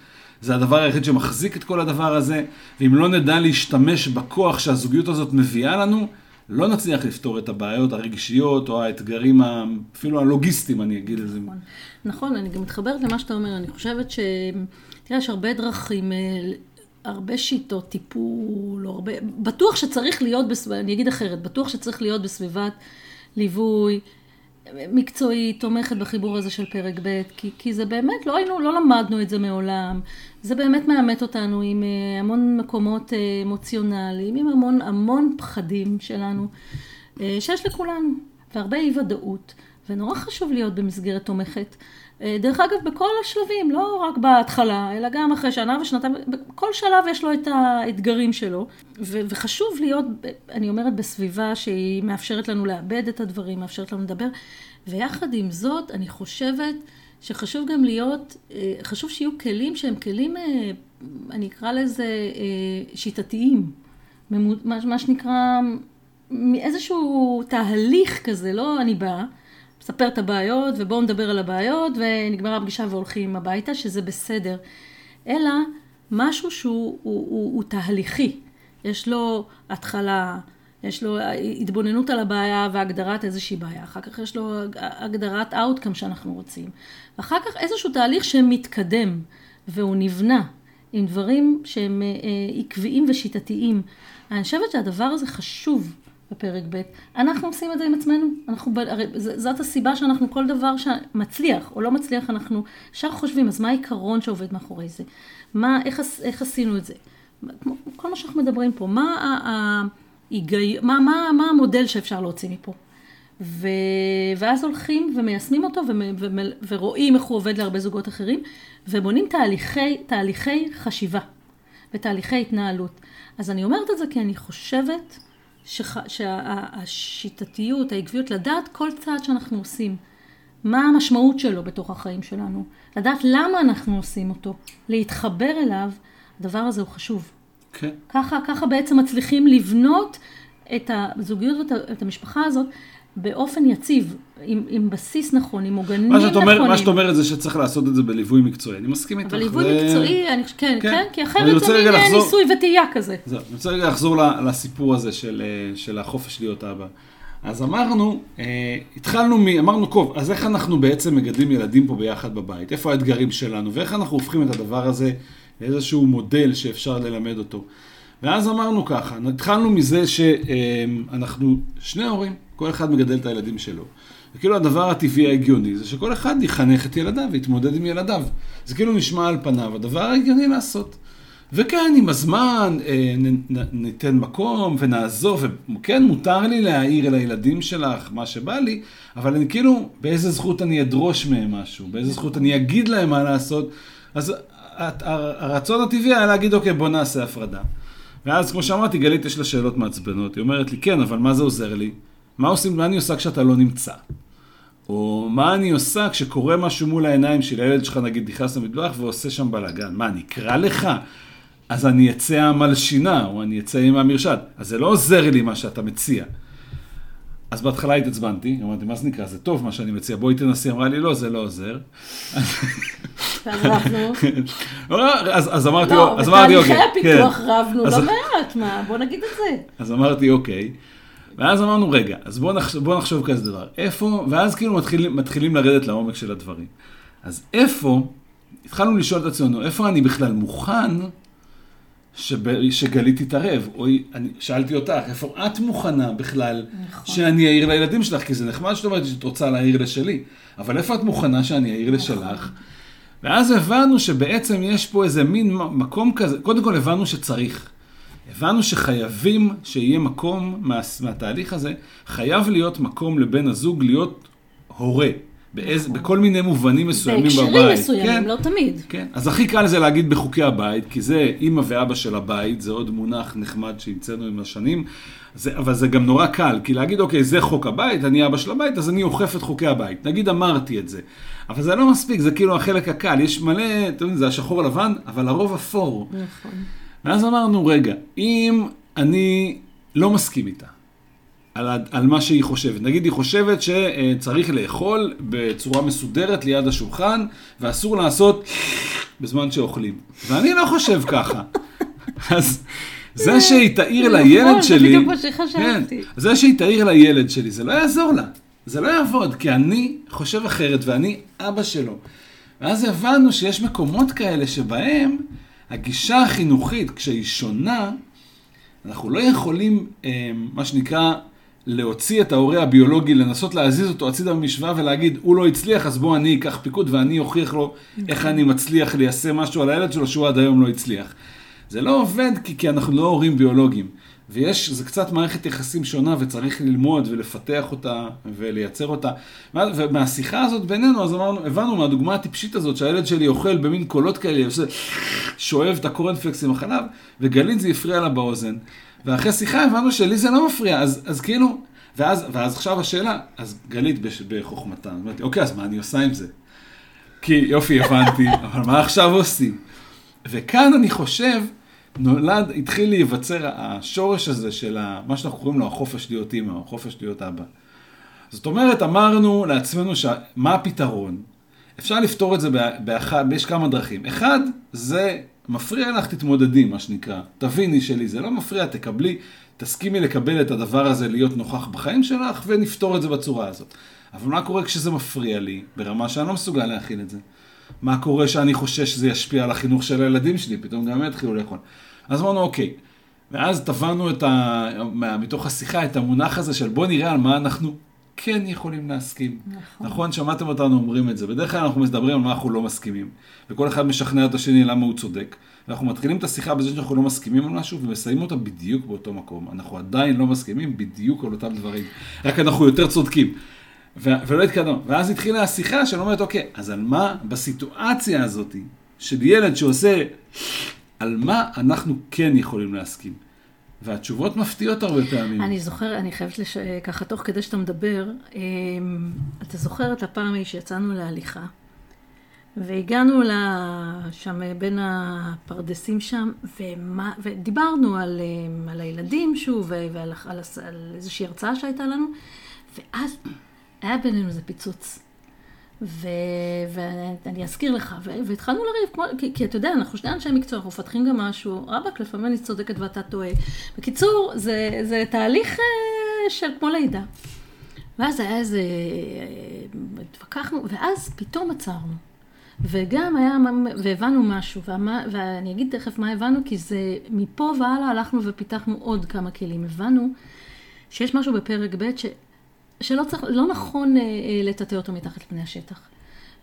זה הדבר היחיד שמחזיק את כל הדבר הזה, ואם לא נדע להשתמש בכוח שהזוגיות הזאת מביאה לנו, לא נצליח לפתור את הבעיות הרגשיות או האתגרים, אפילו הלוגיסטיים, אני אגיד את זה. נכון. נכון, אני גם מתחברת למה שאתה אומר, אני חושבת ש... תראה, יש הרבה דרכים, אה, הרבה שיטות טיפול, הרבה... בטוח שצריך להיות, בסב... אני אגיד אחרת, בטוח שצריך להיות בסביבת ליווי מקצועית, תומכת בחיבור הזה של פרק ב', כי, כי זה באמת, לא היינו, לא למדנו את זה מעולם. זה באמת מאמת אותנו עם אה, המון מקומות אה, אמוציונליים, עם המון המון פחדים שלנו, אה, שיש לכולנו, והרבה אי ודאות, ונורא חשוב להיות במסגרת תומכת. דרך אגב, בכל השלבים, לא רק בהתחלה, אלא גם אחרי שנה ושנתיים, בכל שלב יש לו את האתגרים שלו, ו- וחשוב להיות, אני אומרת, בסביבה שהיא מאפשרת לנו לאבד את הדברים, מאפשרת לנו לדבר, ויחד עם זאת, אני חושבת שחשוב גם להיות, אה, חשוב שיהיו כלים שהם כלים, אה, אני אקרא לזה אה, שיטתיים, מה שנקרא, איזשהו תהליך כזה, לא אני באה. מספר את הבעיות, ובואו נדבר על הבעיות, ונגמרה הפגישה והולכים הביתה, שזה בסדר. אלא משהו שהוא הוא, הוא, הוא תהליכי. יש לו התחלה, יש לו התבוננות על הבעיה והגדרת איזושהי בעיה. אחר כך יש לו הגדרת outcome שאנחנו רוצים. ואחר כך איזשהו תהליך שמתקדם, והוא נבנה עם דברים שהם אה, עקביים ושיטתיים. אני חושבת שהדבר הזה חשוב. בפרק ב', אנחנו עושים את זה עם עצמנו, אנחנו, הרי זאת הסיבה שאנחנו כל דבר שמצליח או לא מצליח, אנחנו ישר חושבים, אז מה העיקרון שעובד מאחורי זה? מה, איך, איך עשינו את זה? כל מה שאנחנו מדברים פה, מה, ההיגי, מה, מה, מה המודל שאפשר להוציא מפה? ו, ואז הולכים ומיישמים אותו ו, ו, ורואים איך הוא עובד להרבה זוגות אחרים, ובונים תהליכי, תהליכי חשיבה ותהליכי התנהלות. אז אני אומרת את זה כי אני חושבת שח... שהשיטתיות, העקביות, לדעת כל צעד שאנחנו עושים, מה המשמעות שלו בתוך החיים שלנו, לדעת למה אנחנו עושים אותו, להתחבר אליו, הדבר הזה הוא חשוב. כן. ככה, ככה בעצם מצליחים לבנות את הזוגיות ואת המשפחה הזאת באופן יציב, עם, עם בסיס נכון, עם עוגנים מה אומר, נכונים. מה שאת אומרת זה שצריך לעשות את זה בליווי מקצועי, אני מסכים איתך. אבל ליווי ו... מקצועי, אני, כן, כן. כן, כי אחרת זה מין לחזור- ניסוי וטעייה כזה. זהו, אני רוצה רגע לחזור לסיפור הזה של, אה, של החופש להיות אבא. אז אמרנו, אה, התחלנו מ... אמרנו, טוב, אז איך אנחנו בעצם מגדלים ילדים פה ביחד בבית? איפה האתגרים שלנו? ואיך אנחנו הופכים את הדבר הזה לאיזשהו מודל שאפשר ללמד אותו? ואז אמרנו ככה, התחלנו מזה שאנחנו שני הורים, כל אחד מגדל את הילדים שלו. וכאילו הדבר הטבעי ההגיוני זה שכל אחד יחנך את ילדיו ויתמודד עם ילדיו. זה כאילו נשמע על פניו הדבר ההגיוני לעשות. וכן, עם הזמן אה, ניתן מקום ונעזור, וכן, מותר לי להעיר אל הילדים שלך מה שבא לי, אבל אני כאילו, באיזה זכות אני אדרוש מהם משהו, באיזה זכות אני אגיד להם מה לעשות. אז הרצון הטבעי היה להגיד, אוקיי, בוא נעשה הפרדה. ואז, כמו שאמרתי, גלית יש לה שאלות מעצבנות. היא אומרת לי, כן, אבל מה זה עוזר לי? מה עושים, מה אני עושה כשאתה לא נמצא? או מה אני עושה כשקורה משהו מול העיניים של הילד שלך, נגיד, נכנס למטבח ועושה שם בלאגן? מה, אני אקרא לך? אז אני אצא המלשינה, או אני אצא עם המרשד. אז זה לא עוזר לי מה שאתה מציע. אז בהתחלה התעצבנתי, אמרתי, מה זה נקרא? זה טוב מה שאני מציע, בואי תנסי. אמרה לי, לא, זה לא עוזר. ואנחנו... אז, אז אמרתי, לא, אז אמרתי, בתהליכי אוקיי. הפיתוח כן. רבנו לא מעט, מה, בוא נגיד את זה. אז אמרתי, אוקיי. ואז אמרנו, רגע, אז בואו נחשוב, בוא נחשוב כזה דבר. איפה, ואז כאילו מתחילים, מתחילים לרדת לעומק של הדברים. אז איפה, התחלנו לשאול את עצמנו, איפה אני בכלל מוכן שב, שגלית תתערב? או אני, שאלתי אותך, איפה את מוכנה בכלל נכון. שאני אעיר לילדים שלך? כי זה נחמד שאת אומרת שאת רוצה להעיר לשלי, אבל איפה את מוכנה שאני אעיר לשלך? ואז הבנו שבעצם יש פה איזה מין מקום כזה, קודם כל הבנו שצריך. הבנו שחייבים שיהיה מקום מה, מהתהליך הזה, חייב להיות מקום לבן הזוג להיות הורה, באיז, בכל מיני מובנים מסוימים נכון. בהקשרים בבית. מסוימים, כן? לא תמיד. כן, אז הכי קל זה להגיד בחוקי הבית, כי זה אימא ואבא של הבית, זה עוד מונח נחמד שהמצאנו עם השנים, זה, אבל זה גם נורא קל, כי להגיד, אוקיי, זה חוק הבית, אני אבא של הבית, אז אני אוכף את חוקי הבית. נגיד אמרתי את זה. אבל זה לא מספיק, זה כאילו החלק הקל. יש מלא, אתם יודעים, זה השחור לבן, אבל הרוב אפור. נכון. ואז אמרנו, רגע, אם אני לא מסכים איתה, על, על מה שהיא חושבת. נגיד היא חושבת שצריך לאכול בצורה מסודרת ליד השולחן, ואסור לעשות בזמן שאוכלים. ואני לא חושב ככה. אז זה שהיא תעיר נכון, לילד זה שלי, בדיוק מה שחשבתי. כן, זה שהיא תעיר לילד שלי, זה לא יעזור לה. זה לא יעבוד, כי אני חושב אחרת ואני אבא שלו. ואז הבנו שיש מקומות כאלה שבהם הגישה החינוכית, כשהיא שונה, אנחנו לא יכולים, אה, מה שנקרא, להוציא את ההורה הביולוגי, לנסות להזיז אותו הצידה במשוואה ולהגיד, הוא לא הצליח, אז בוא אני אקח פיקוד ואני אוכיח לו איך אני מצליח ליישם משהו על הילד שלו שהוא עד היום לא הצליח. זה לא עובד כי, כי אנחנו לא הורים ביולוגיים. ויש, זה קצת מערכת יחסים שונה וצריך ללמוד ולפתח אותה ולייצר אותה. ומהשיחה הזאת בינינו, אז אמרנו, הבנו מהדוגמה הטיפשית הזאת שהילד שלי אוכל במין קולות כאלה, שואב את הקורנפלקס עם החלב, וגלית זה הפריע לה באוזן. ואחרי שיחה הבנו שלי זה לא מפריע, אז, אז כאילו, ואז, ואז עכשיו השאלה, אז גלית בש- בחוכמתה, אומרת לי, אוקיי, אז מה אני עושה עם זה? כי יופי, הבנתי, אבל מה עכשיו עושים? וכאן אני חושב, נולד, התחיל להיווצר השורש הזה של ה, מה שאנחנו קוראים לו החופש להיות אימא, או החופש להיות אבא. זאת אומרת, אמרנו לעצמנו, ש... מה הפתרון? אפשר לפתור את זה בא- באחד, יש כמה דרכים. אחד, זה מפריע לך, תתמודדי, מה שנקרא. תביני שלי, זה לא מפריע, תקבלי, תסכימי לקבל את הדבר הזה, להיות נוכח בחיים שלך, ונפתור את זה בצורה הזאת. אבל מה קורה כשזה מפריע לי, ברמה שאני לא מסוגל להכיל את זה? מה קורה שאני חושש שזה ישפיע על החינוך של הילדים שלי, פתאום גם הם יתחילו לאכול. אז אמרנו, אוקיי. ואז טבענו ה... מתוך השיחה את המונח הזה של בוא נראה על מה אנחנו כן יכולים להסכים. נכון. נכון, שמעתם אותנו אומרים את זה. בדרך כלל אנחנו מדברים על מה אנחנו לא מסכימים. וכל אחד משכנע את השני למה הוא צודק. ואנחנו מתחילים את השיחה בזה שאנחנו לא מסכימים על משהו, ומסיימים אותה בדיוק באותו מקום. אנחנו עדיין לא מסכימים בדיוק על אותם דברים. רק אנחנו יותר צודקים. ו- ולא התקדמנו. ואז התחילה השיחה שאומרת, אוקיי, אז על מה בסיטואציה הזאת של ילד שעושה, על מה אנחנו כן יכולים להסכים? והתשובות מפתיעות הרבה פעמים. אני זוכר, אני חייבת לש... ככה, תוך כדי שאתה מדבר, אמ, אתה זוכר את הפעם ההיא שיצאנו להליכה, והגענו לשם בין הפרדסים שם, ומה... ודיברנו על, אמ, על הילדים שוב, ועל על, הס- על איזושהי הרצאה שהייתה לנו, ואז היה בינינו איזה פיצוץ. ו... ואני אזכיר לך, ו... והתחלנו לריב, כמו... כי, כי אתה יודע, אנחנו שני אנשי מקצוע, אנחנו מפתחים גם משהו, רבאק, לפעמים אני צודקת ואתה טועה. בקיצור, זה, זה תהליך אה, של כמו לידה. ואז היה איזה, אה, התווכחנו, ואז פתאום עצרנו. וגם היה, והבנו משהו, ומה, ואני אגיד תכף מה הבנו, כי זה, מפה והלאה הלכנו ופיתחנו עוד כמה כלים. הבנו שיש משהו בפרק ב' ש... שלא צריך, לא נכון אה, אה, לטאטא אותו מתחת לפני השטח.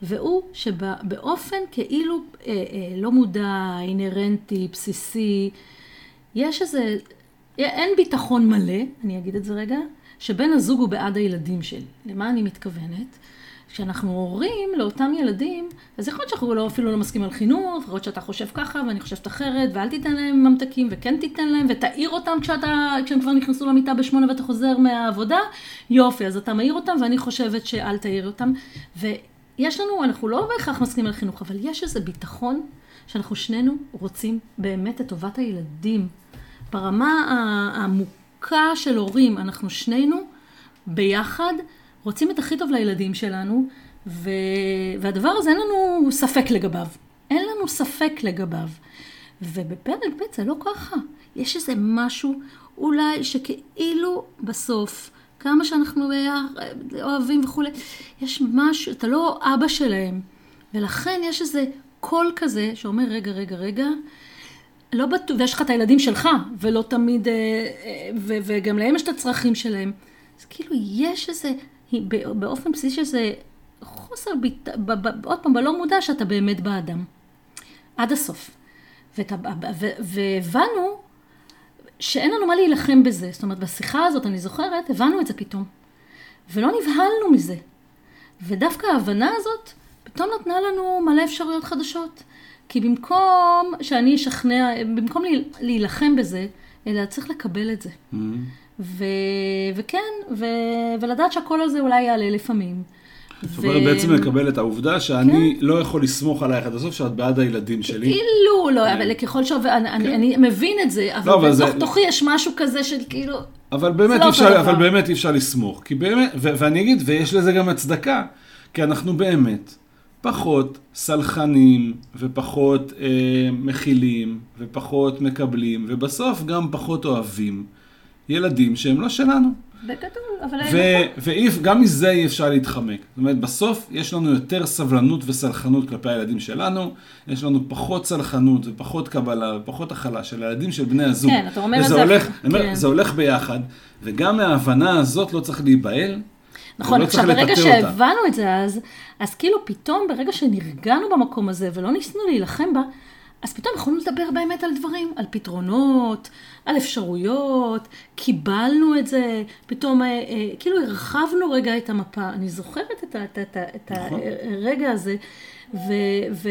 והוא שבאופן כאילו אה, אה, לא מודע, אינהרנטי, בסיסי, יש איזה, אין ביטחון מלא, אני אגיד את זה רגע, שבן הזוג הוא בעד הילדים שלי. למה אני מתכוונת? כשאנחנו הורים לאותם ילדים, אז יכול להיות שאנחנו לא, אפילו לא מסכימים על חינוך, יכול להיות שאתה חושב ככה ואני חושבת אחרת, ואל תיתן להם ממתקים וכן תיתן להם, ותעיר אותם כשאתה, כשהם כבר נכנסו למיטה בשמונה ואתה חוזר מהעבודה, יופי, אז אתה מעיר אותם ואני חושבת שאל תעיר אותם. ויש לנו, אנחנו לא בהכרח מסכימים על חינוך, אבל יש איזה ביטחון שאנחנו שנינו רוצים באמת את טובת הילדים. ברמה העמוקה של הורים, אנחנו שנינו ביחד רוצים את הכי טוב לילדים שלנו, ו... והדבר הזה אין לנו ספק לגביו. אין לנו ספק לגביו. ובפרק ב' זה לא ככה. יש איזה משהו אולי שכאילו בסוף, כמה שאנחנו אוהבים וכולי, יש משהו, אתה לא אבא שלהם. ולכן יש איזה קול כזה שאומר, רגע, רגע, רגע, לא בטוח, ויש לך את הילדים שלך, ולא תמיד, ו- וגם להם יש את הצרכים שלהם. אז כאילו יש איזה, באופן בסיסי שזה חוסר, ביט... ב- ב- עוד פעם, בלא מודע שאתה באמת באדם. עד הסוף. והבנו שאין לנו מה להילחם בזה. זאת אומרת, בשיחה הזאת, אני זוכרת, הבנו את זה פתאום. ולא נבהלנו מזה. ודווקא ההבנה הזאת פתאום נתנה לנו מלא אפשרויות חדשות. כי במקום שאני אשכנע, במקום להילחם בזה, אלא צריך לקבל את זה. Mm-hmm. ו... וכן, ו... ולדעת שהקול הזה אולי יעלה לפעמים. זאת אומרת, בעצם לקבל את העובדה שאני כן. לא יכול לסמוך עלייך עד הסוף, שאת בעד הילדים שלי. כאילו, לא, אבל ככל ש... אני כן. מבין את זה, אבל לא, בתוך תוכי יש משהו כזה של כאילו... אבל באמת, לא אפשר, אבל באמת אי אפשר לסמוך. כי באמת, ו- ואני אגיד, ויש לזה גם הצדקה, כי אנחנו באמת פחות סלחנים, ופחות אה, מכילים, ופחות מקבלים, ובסוף גם פחות אוהבים ילדים שהם לא שלנו. בגדול, אבל... וגם מזה אי אפשר להתחמק. זאת אומרת, בסוף יש לנו יותר סבלנות וסלחנות כלפי הילדים שלנו, יש לנו פחות סלחנות ופחות קבלה ופחות הכלה של הילדים של בני הזוג. כן, אתה אומר את זה... הולך, כן. אומר, זה הולך ביחד, וגם מההבנה הזאת לא צריך להיבהל. נכון, עכשיו ברגע שהבנו את זה אז, אז כאילו פתאום ברגע שנרגענו במקום הזה ולא ניסינו להילחם בה, אז פתאום יכולנו לדבר באמת על דברים, על פתרונות, על אפשרויות, קיבלנו את זה, פתאום אה, אה, כאילו הרחבנו רגע את המפה. אני זוכרת את, את, את, את נכון. הרגע הזה, ו, ו,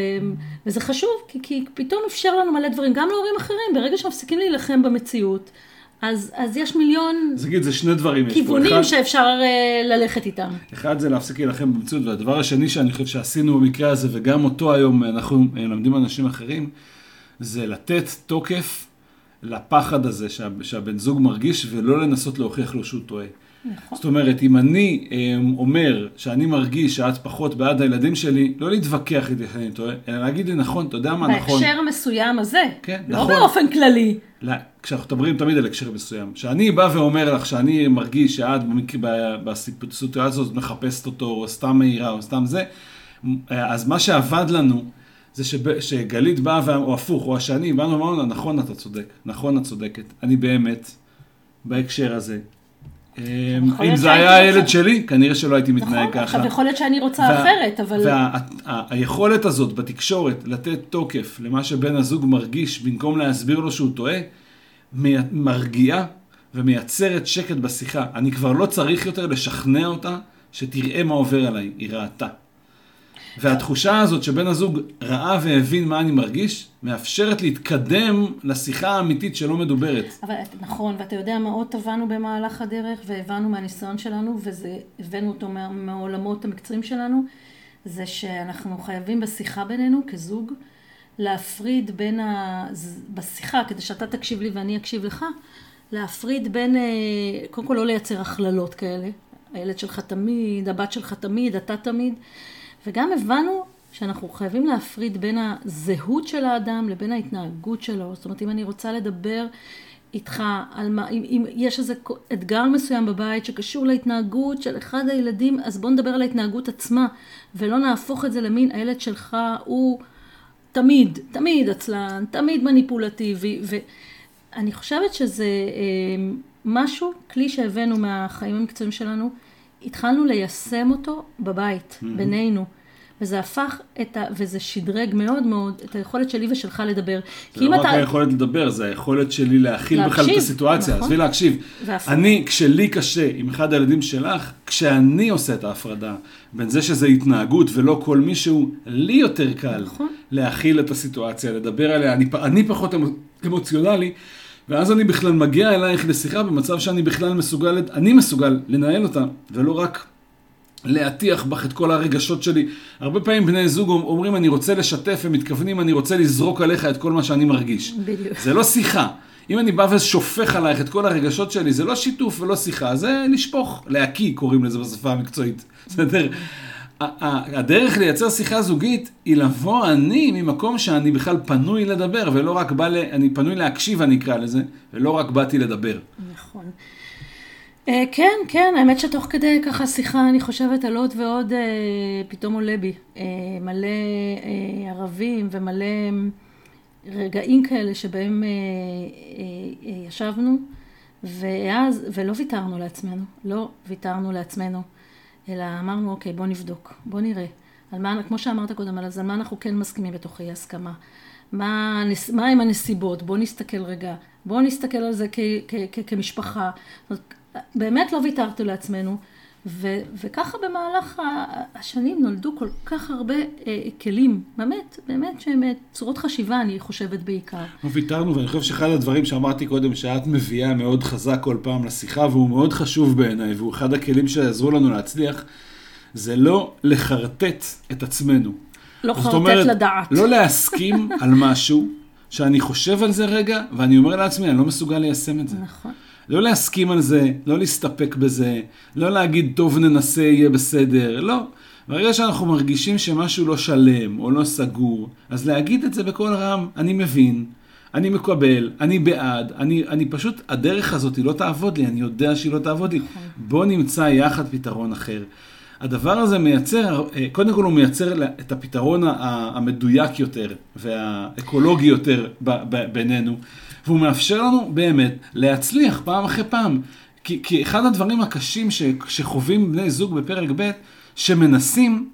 וזה חשוב, כי, כי פתאום אפשר לנו מלא דברים, גם להורים אחרים, ברגע שמפסיקים להילחם במציאות. אז, אז יש מיליון אז נגיד, זה שני דברים כיוונים אחד, שאפשר uh, ללכת איתם. אחד זה להפסיק להילחם במציאות, והדבר השני שאני חושב שעשינו במקרה הזה, וגם אותו היום אנחנו מלמדים אנשים אחרים, זה לתת תוקף לפחד הזה שה, שהבן זוג מרגיש, ולא לנסות להוכיח לו שהוא טועה. נכון. זאת אומרת, אם אני um, אומר שאני מרגיש שאת פחות בעד הילדים שלי, לא להתווכח איתי שאני טועה, אלא להגיד לי נכון, אתה יודע מה נכון. בהקשר המסוים הזה, כן, לא נכון. באופן כללי. לא, כשאנחנו מדברים תמיד על הקשר מסוים. כשאני בא ואומר לך שאני מרגיש שאת בסיטואציה הזאת מחפשת אותו, או סתם מהירה, או סתם זה, אז מה שעבד לנו, זה שב, שגלית באה, או הפוך, או שאני, באנו ואמרנו לה, נכון, אתה צודק, נכון, את צודקת. אני באמת, בהקשר הזה, אם זה היה הילד שלי, כנראה שלא הייתי מתנהג נכון, ככה. עכשיו יכול להיות שאני רוצה אחרת, אבל... והיכולת הזאת בתקשורת לתת תוקף למה שבן הזוג מרגיש, במקום להסביר לו שהוא טועה, מרגיעה ומייצרת שקט בשיחה. אני כבר לא צריך יותר לשכנע אותה שתראה מה עובר עליי, היא ראתה. והתחושה הזאת שבן הזוג ראה והבין מה אני מרגיש, מאפשרת להתקדם לשיחה האמיתית שלא מדוברת. אבל נכון, ואתה יודע מה עוד טבענו במהלך הדרך, והבנו מהניסיון שלנו, והבאנו אותו מהעולמות המקצועיים שלנו, זה שאנחנו חייבים בשיחה בינינו כזוג, להפריד בין ה... בשיחה, כדי שאתה תקשיב לי ואני אקשיב לך, להפריד בין, אה, קודם כל לא לייצר הכללות כאלה, הילד שלך תמיד, הבת שלך תמיד, אתה תמיד. וגם הבנו שאנחנו חייבים להפריד בין הזהות של האדם לבין ההתנהגות שלו. זאת אומרת, אם אני רוצה לדבר איתך על מה, אם, אם יש איזה אתגר מסוים בבית שקשור להתנהגות של אחד הילדים, אז בוא נדבר על ההתנהגות עצמה, ולא נהפוך את זה למין הילד שלך הוא תמיד, תמיד עצלן, תמיד מניפולטיבי, ואני חושבת שזה אה, משהו, כלי שהבאנו מהחיים המקצועיים שלנו, התחלנו ליישם אותו בבית, mm-hmm. בינינו. וזה הפך את ה... וזה שדרג מאוד מאוד את היכולת שלי ושלך לדבר. זה לא רק אתה... היכולת לדבר, זה היכולת שלי להכיל להקשיב, בכלל את הסיטואציה. נכון. עזבי להקשיב. ואפ... אני, כשלי קשה עם אחד הילדים שלך, כשאני עושה את ההפרדה בין זה שזה התנהגות ולא כל מישהו, לי יותר קל נכון. להכיל את הסיטואציה, לדבר עליה. אני, אני פחות אמוציונלי. ואז אני בכלל מגיע אלייך לשיחה במצב שאני בכלל מסוגל, אני מסוגל לנהל אותה, ולא רק להטיח בך את כל הרגשות שלי. הרבה פעמים בני זוג אומרים אני רוצה לשתף, הם מתכוונים אני רוצה לזרוק עליך את כל מה שאני מרגיש. בדיוק. זה לא שיחה. אם אני בא ושופך עלייך את כל הרגשות שלי, זה לא שיתוף ולא שיחה, זה לשפוך, להקיא קוראים לזה בשפה המקצועית. בסדר? הדרך לייצר שיחה זוגית היא לבוא אני ממקום שאני בכלל פנוי לדבר, ולא רק בא ל... אני פנוי להקשיב, אני אקרא לזה, ולא רק באתי לדבר. נכון. אה, כן, כן, האמת שתוך כדי ככה שיחה אני חושבת על עוד ועוד אה, פתאום עולה בי. אה, מלא ערבים ומלא רגעים כאלה שבהם ישבנו, ואז, ולא ויתרנו לעצמנו, לא ויתרנו לעצמנו. אלא אמרנו, אוקיי, בוא נבדוק, בוא נראה. על מה, כמו שאמרת קודם, על מה אנחנו כן מסכימים בתוך אי הסכמה. מה, מה עם הנסיבות? בוא נסתכל רגע. בוא נסתכל על זה כ, כ, כ, כמשפחה. באמת לא ויתרתי לעצמנו, ו- וככה במהלך השנים נולדו כל כך הרבה אה, כלים, באמת, באמת שהם אה, צורות חשיבה, אני חושבת בעיקר. לא ויתרנו, ואני חושב שאחד הדברים שאמרתי קודם, שאת מביאה מאוד חזק כל פעם לשיחה, והוא מאוד חשוב בעיניי, והוא אחד הכלים שיעזרו לנו להצליח, זה לא לחרטט את עצמנו. לא חרטט אומרת, לדעת. לא להסכים על משהו, שאני חושב על זה רגע, ואני אומר לעצמי, אני לא מסוגל ליישם את זה. נכון. לא להסכים על זה, לא להסתפק בזה, לא להגיד, טוב, ננסה, יהיה בסדר, לא. ברגע שאנחנו מרגישים שמשהו לא שלם או לא סגור, אז להגיד את זה בקול רם, אני מבין, אני מקבל, אני בעד, אני, אני פשוט, הדרך הזאת היא לא תעבוד לי, אני יודע שהיא לא תעבוד לי. בוא נמצא יחד פתרון אחר. הדבר הזה מייצר, אה, קודם כל הוא מייצר את הפתרון המדויק יותר והאקולוגי יותר בינינו, והוא מאפשר לנו באמת להצליח פעם אחרי פעם. כי, כי אחד הדברים הקשים ש, שחווים בני זוג בפרק ב', שמנסים,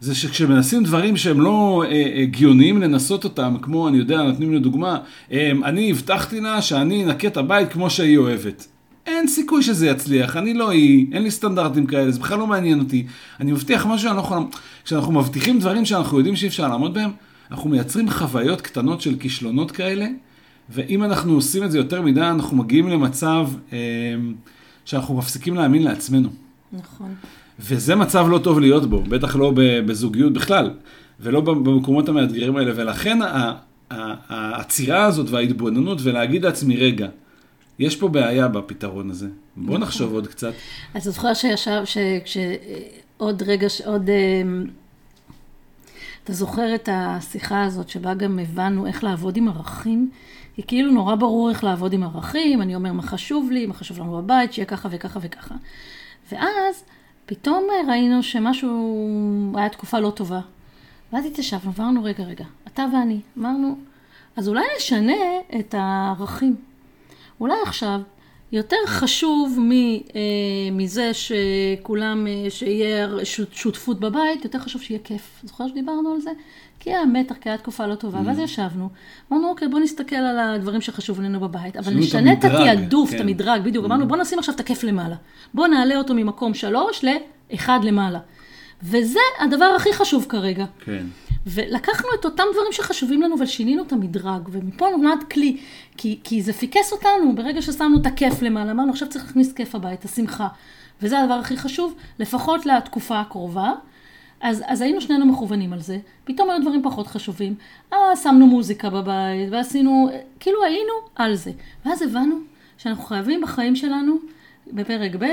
זה שכשמנסים דברים שהם לא אה, הגיוניים לנסות אותם, כמו, אני יודע, נותנים לי דוגמה, אה, אני הבטחתי לה שאני אנקה את הבית כמו שהיא אוהבת. אין סיכוי שזה יצליח, אני לא היא, אין לי סטנדרטים כאלה, זה בכלל לא מעניין אותי. אני מבטיח משהו שאני לא יכול... כשאנחנו מבטיחים דברים שאנחנו יודעים שאי אפשר לעמוד בהם, אנחנו מייצרים חוויות קטנות של כישלונות כאלה, ואם אנחנו עושים את זה יותר מדי, אנחנו מגיעים למצב אה, שאנחנו מפסיקים להאמין לעצמנו. נכון. וזה מצב לא טוב להיות בו, בטח לא בזוגיות בכלל, ולא במקומות המאתגרים האלה, ולכן העצירה הזאת וההתבוננות ולהגיד לעצמי, רגע, יש פה בעיה בפתרון הזה, בוא נחשוב עוד קצת. אז זוכר שישב, שעוד רגע, עוד... אמ, אתה זוכר את השיחה הזאת שבה גם הבנו איך לעבוד עם ערכים? כי כאילו נורא ברור איך לעבוד עם ערכים, אני אומר מה חשוב לי, מה חשוב לנו בבית, שיהיה ככה וככה וככה. ואז פתאום ראינו שמשהו, היה תקופה לא טובה. ואז התיישבנו ואמרנו, רגע, רגע, אתה ואני, אמרנו, אז אולי נשנה את הערכים. אולי עכשיו יותר חשוב מ, אה, מזה שכולם, אה, שיהיה שות- שותפות בבית, יותר חשוב שיהיה כיף. זוכר שדיברנו על זה? כי היה מתח, כי הייתה תקופה לא טובה. ואז ישבנו, אמרנו, אוקיי, בוא נסתכל על הדברים שחשובים לנו בבית, אבל נשנה את התעדוף, כן. את המדרג, בדיוק. אמרנו, בוא נשים עכשיו את הכיף למעלה. בוא נעלה אותו ממקום שלוש לאחד למעלה. וזה הדבר הכי חשוב כרגע. כן. ולקחנו את אותם דברים שחשובים לנו, אבל שינינו את המדרג, ומפה נולד כלי, כי, כי זה פיקס אותנו, ברגע ששמנו את הכיף למעלה, אמרנו, עכשיו צריך להכניס כיף הביתה, שמחה. וזה הדבר הכי חשוב, לפחות לתקופה הקרובה. אז, אז היינו שנינו מכוונים על זה, פתאום היו דברים פחות חשובים. אה, שמנו מוזיקה בבית, ועשינו, כאילו היינו על זה. ואז הבנו שאנחנו חייבים בחיים שלנו, בפרק ב',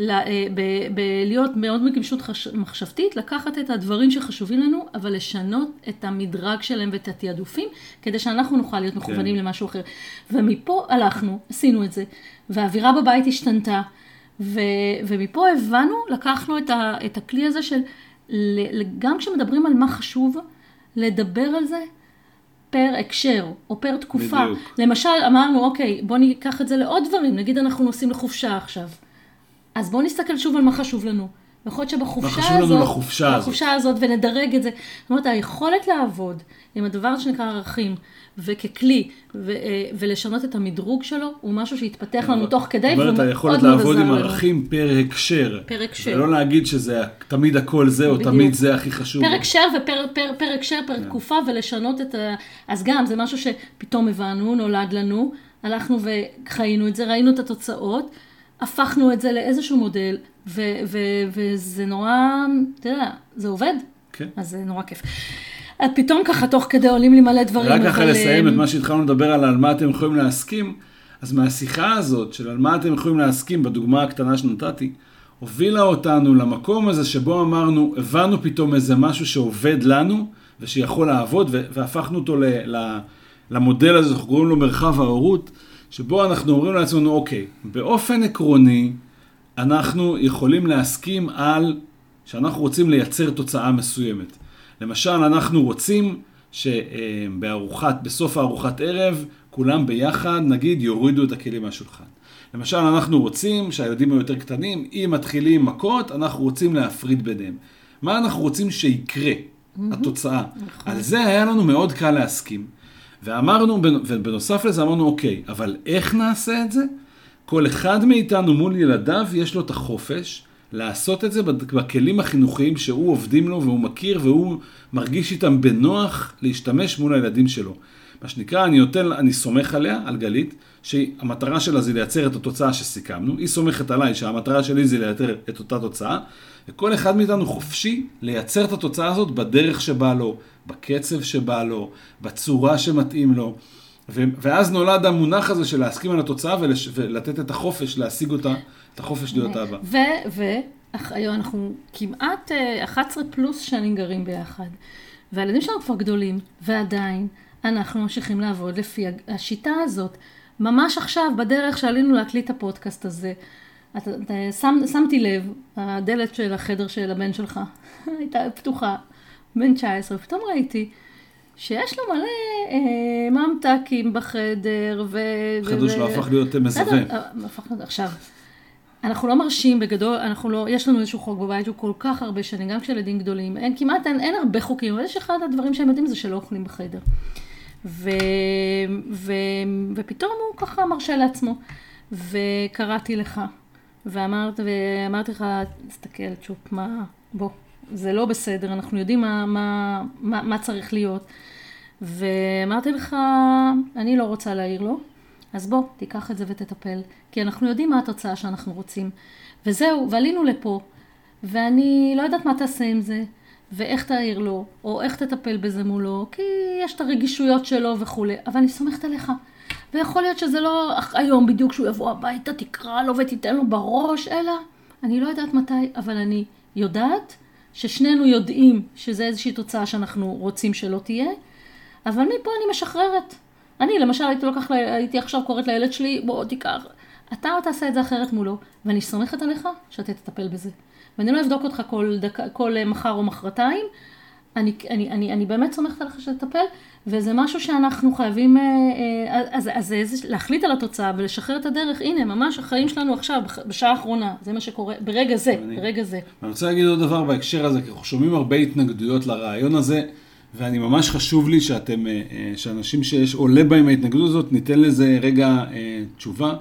אה, ב- ב- להיות מאוד בגמישות חש- מחשבתית, לקחת את הדברים שחשובים לנו, אבל לשנות את המדרג שלהם ואת התעדופים, כדי שאנחנו נוכל להיות מכוונים כן. למשהו אחר. ומפה הלכנו, עשינו את זה, והאווירה בבית השתנתה, ו- ומפה הבנו, לקחנו את, ה- את הכלי הזה של, גם כשמדברים על מה חשוב, לדבר על זה פר הקשר, או פר תקופה. בדיוק. למשל, אמרנו, אוקיי, בוא ניקח את זה לעוד דברים, נגיד אנחנו נוסעים לחופשה עכשיו. אז בואו נסתכל שוב על מה חשוב לנו. יכול להיות שבחופשה מה חשוב לנו הזאת, לחופשה הזאת. בחופשה הזאת, ונדרג את זה. זאת אומרת, היכולת לעבוד עם הדבר שנקרא ערכים, וככלי, ו- אה, ולשנות את המדרוג שלו, הוא משהו שהתפתח לנו תוך כדי, זאת אומרת, היכולת לעבוד עם. ערכים פר הקשר. פר הקשר. ולא להגיד שזה תמיד הכל זה, או. תמיד זה הכי חשוב. פר הקשר ופר פר, פר הקשר, פר תקופה, ולשנות את ה... אז גם, זה משהו שפתאום הבנו, נולד לנו, הלכנו וחיינו את זה, ראינו את התוצאות, הפכנו את זה לאיזשהו מודל, ו- ו- וזה נורא, אתה יודע, זה עובד, כן. אז זה נורא כיף. אז פתאום ככה, תוך כדי עולים לי מלא דברים, רק ככה לסיים אה, את מה שהתחלנו לדבר על על מה אתם יכולים להסכים, אז מהשיחה הזאת של על מה אתם יכולים להסכים, בדוגמה הקטנה שנתתי, הובילה אותנו למקום הזה שבו אמרנו, הבנו פתאום איזה משהו שעובד לנו, ושיכול לעבוד, והפכנו אותו ל- ל- למודל הזה, אנחנו קוראים לו מרחב ההורות, שבו אנחנו אומרים לעצמנו, אוקיי, באופן עקרוני, אנחנו יכולים להסכים על שאנחנו רוצים לייצר תוצאה מסוימת. למשל, אנחנו רוצים שבארוחת, בסוף הארוחת ערב, כולם ביחד, נגיד, יורידו את הכלים מהשולחן. למשל, אנחנו רוצים שהילדים היותר קטנים, אם מתחילים מכות, אנחנו רוצים להפריד ביניהם. מה אנחנו רוצים שיקרה? התוצאה. על זה היה לנו מאוד קל להסכים. ואמרנו, ובנוסף לזה אמרנו, אוקיי, אבל איך נעשה את זה? כל אחד מאיתנו מול ילדיו יש לו את החופש לעשות את זה בכלים החינוכיים שהוא עובדים לו והוא מכיר והוא מרגיש איתם בנוח להשתמש מול הילדים שלו. מה שנקרא, אני נותן, אני סומך עליה, על גלית, שהמטרה שלה זה לייצר את התוצאה שסיכמנו, היא סומכת עליי שהמטרה שלי זה לייצר את אותה תוצאה, וכל אחד מאיתנו חופשי לייצר את התוצאה הזאת בדרך שבא לו, בקצב שבא לו, בצורה שמתאים לו. ו- ואז נולד המונח הזה של להסכים על התוצאה ולש- ולתת את החופש להשיג אותה, את החופש להיות אבא. והיום אנחנו כמעט אה, 11 פלוס שנים גרים ביחד, והילדים שלנו כבר גדולים, ועדיין אנחנו ממשיכים לעבוד לפי השיטה הזאת. ממש עכשיו, בדרך שעלינו להקליט את הפודקאסט הזה, אתה, אתה, שם, שמתי לב, הדלת של החדר של הבן שלך הייתה פתוחה, בן 19, ופתאום ראיתי שיש לו מלא אה, ממתקים בחדר, ו... החדר שלו הפך להיות אה, מזווה. אה, להיות- עכשיו, אנחנו לא מרשים בגדול, אנחנו לא, יש לנו איזשהו חוק בבית שהוא כל כך הרבה שנים, גם כשילדים גדולים, אין כמעט, אין, אין הרבה חוקים, אבל יש אחד הדברים שהם יודעים זה שלא אוכלים בחדר. ו, ו, ופתאום הוא ככה מרשה לעצמו. וקראתי לך, ואמרת, ואמרתי לך, תסתכל, צ'ופ, מה, בוא, זה לא בסדר, אנחנו יודעים מה, מה, מה, מה צריך להיות. ואמרתי לך, אני לא רוצה להעיר לו, אז בוא, תיקח את זה ותטפל, כי אנחנו יודעים מה התוצאה שאנחנו רוצים. וזהו, ועלינו לפה, ואני לא יודעת מה תעשה עם זה, ואיך תעיר לו, או איך תטפל בזה מולו, כי יש את הרגישויות שלו וכולי, אבל אני סומכת עליך. ויכול להיות שזה לא היום בדיוק שהוא יבוא הביתה, תקרא לו ותיתן לו בראש, אלא אני לא יודעת מתי, אבל אני יודעת ששנינו יודעים שזה איזושהי תוצאה שאנחנו רוצים שלא תהיה, אבל מפה אני משחררת. אני למשל הייתי לוקח, הייתי עכשיו קוראת לילד שלי, בוא תיקח, אתה תעשה את זה אחרת מולו, ואני סומכת עליך שאתה תטפל בזה. ואני לא אבדוק אותך כל, דק, כל מחר או מחרתיים, אני, אני, אני, אני באמת סומכת עליך שתטפל, וזה משהו שאנחנו חייבים, אה, אה, אז, אז, אז להחליט על התוצאה ולשחרר את הדרך, הנה, ממש החיים שלנו עכשיו, בשעה האחרונה, זה מה שקורה, ברגע זה, אני- ברגע זה. אני רוצה להגיד עוד דבר בהקשר הזה, כי אנחנו שומעים הרבה התנגדויות לרעיון הזה, ואני ממש חשוב לי שאתם, אה, שאנשים שיש, עולה בהם ההתנגדות הזאת, ניתן לזה רגע תשובה,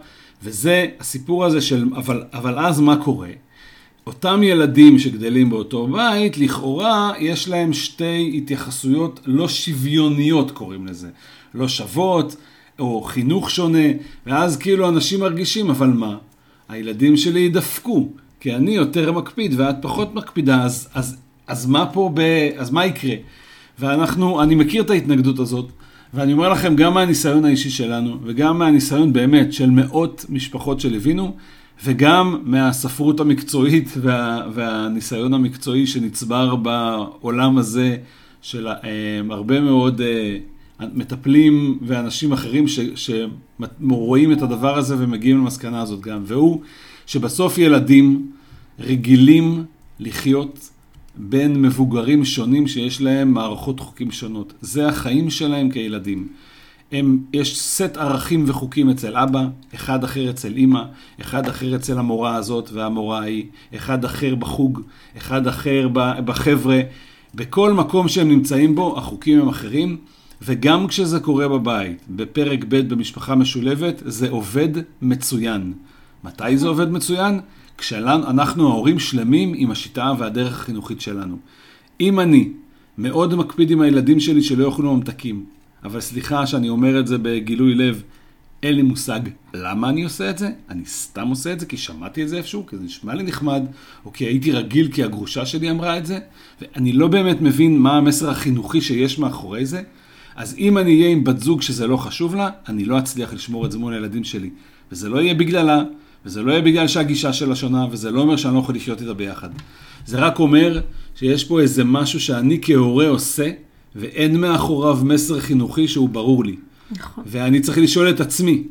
וזה הסיפור הזה של, אבל, אבל אז מה קורה? אותם ילדים שגדלים באותו בית, לכאורה יש להם שתי התייחסויות לא שוויוניות, קוראים לזה. לא שוות, או חינוך שונה, ואז כאילו אנשים מרגישים, אבל מה? הילדים שלי ידפקו, כי אני יותר מקפיד ואת פחות מקפידה, אז, אז, אז מה פה, ב, אז מה יקרה? ואנחנו, אני מכיר את ההתנגדות הזאת, ואני אומר לכם, גם מהניסיון האישי שלנו, וגם מהניסיון באמת של מאות משפחות שליווינו, וגם מהספרות המקצועית וה, והניסיון המקצועי שנצבר בעולם הזה של אה, הרבה מאוד אה, מטפלים ואנשים אחרים שרואים את הדבר הזה ומגיעים למסקנה הזאת גם, והוא שבסוף ילדים רגילים לחיות בין מבוגרים שונים שיש להם מערכות חוקים שונות. זה החיים שלהם כילדים. הם, יש סט ערכים וחוקים אצל אבא, אחד אחר אצל אימא, אחד אחר אצל המורה הזאת והמורה ההיא, אחד אחר בחוג, אחד אחר בחבר'ה. בכל מקום שהם נמצאים בו, החוקים הם אחרים, וגם כשזה קורה בבית, בפרק ב' במשפחה משולבת, זה עובד מצוין. מתי זה עובד מצוין? כשאנחנו ההורים שלמים עם השיטה והדרך החינוכית שלנו. אם אני מאוד מקפיד עם הילדים שלי שלא יאכלו ממתקים, אבל סליחה שאני אומר את זה בגילוי לב, אין לי מושג למה אני עושה את זה, אני סתם עושה את זה כי שמעתי את זה איפשהו, כי זה נשמע לי נחמד, או כי הייתי רגיל כי הגרושה שלי אמרה את זה, ואני לא באמת מבין מה המסר החינוכי שיש מאחורי זה, אז אם אני אהיה עם בת זוג שזה לא חשוב לה, אני לא אצליח לשמור את זה מול הילדים שלי. וזה לא יהיה בגללה, וזה לא יהיה בגלל שהגישה שלה שונה, וזה לא אומר שאני לא יכול לחיות איתה ביחד. זה רק אומר שיש פה איזה משהו שאני כהורה עושה, ואין מאחוריו מסר חינוכי שהוא ברור לי. נכון. ואני צריך לשאול את עצמי.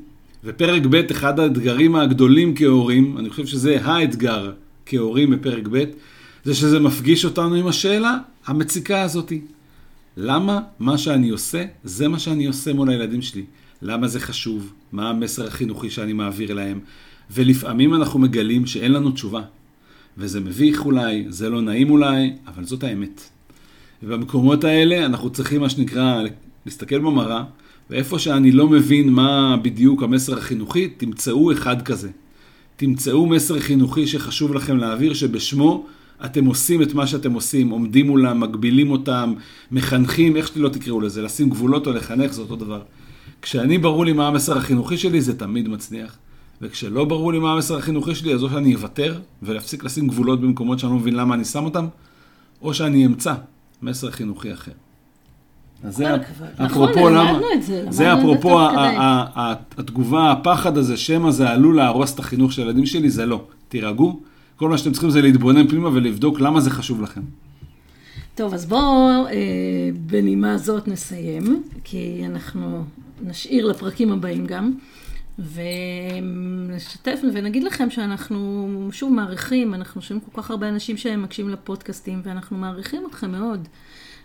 ופרק ב', אחד האתגרים הגדולים כהורים, אני חושב שזה האתגר כהורים בפרק ב', זה שזה מפגיש אותנו עם השאלה המציקה הזאתי. למה מה שאני עושה, זה מה שאני עושה מול הילדים שלי? למה זה חשוב? מה המסר החינוכי שאני מעביר להם? ולפעמים אנחנו מגלים שאין לנו תשובה. וזה מביך אולי, זה לא נעים אולי, אבל זאת האמת. ובמקומות האלה אנחנו צריכים, מה שנקרא, להסתכל במראה, ואיפה שאני לא מבין מה בדיוק המסר החינוכי, תמצאו אחד כזה. תמצאו מסר חינוכי שחשוב לכם להעביר, שבשמו אתם עושים את מה שאתם עושים, עומדים מולם, מגבילים אותם, מחנכים, איך שלא תקראו לזה, לשים גבולות או לחנך זה אותו דבר. כשאני ברור לי מה המסר החינוכי שלי, זה תמיד מצליח. וכשלא ברור לי מה המסר החינוכי שלי, אז או שאני אוותר ולהפסיק לשים גבולות במקומות שאני לא מבין למה אני שם אותם, או שאני אמצא מסר חינוכי אחר. אז זה נכון, אפרופו למה, למדנו את זה, אפרופו התגובה, הפחד הזה, שמא זה עלול להרוס את החינוך של הילדים שלי, זה לא. תירגעו, כל מה שאתם צריכים זה להתבונן פנימה ולבדוק למה זה חשוב לכם. טוב, אז בואו אה, בנימה זאת נסיים, כי אנחנו נשאיר לפרקים הבאים גם, ונשתף ונגיד לכם שאנחנו שוב מעריכים, אנחנו שומעים כל כך הרבה אנשים שמקשיבים לפודקאסטים, ואנחנו מעריכים אתכם מאוד.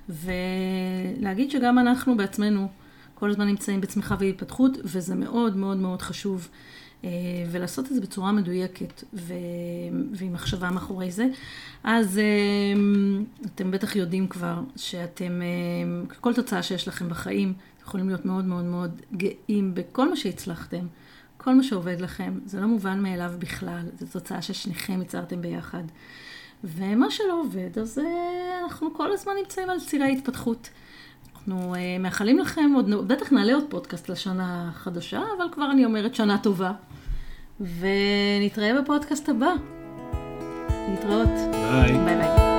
ולהגיד שגם אנחנו בעצמנו כל הזמן נמצאים בצמיחה והתפתחות, וזה מאוד מאוד מאוד חשוב. אה, ולעשות את זה בצורה מדויקת ו... ועם מחשבה מאחורי זה. אז אה, אתם בטח יודעים כבר שאתם, אה, כל תוצאה שיש לכם בחיים, יכולים להיות מאוד מאוד מאוד גאים בכל מה שהצלחתם, כל מה שעובד לכם. זה לא מובן מאליו בכלל, זו תוצאה ששניכם יצרתם ביחד. ומה שלא עובד, אז אה, אנחנו כל הזמן נמצאים על צירי התפתחות. אנחנו אה, מאחלים לכם, עוד, בטח נעלה עוד פודקאסט לשנה החדשה, אבל כבר אני אומרת שנה טובה. ונתראה בפודקאסט הבא. להתראות. ביי. ביי ביי.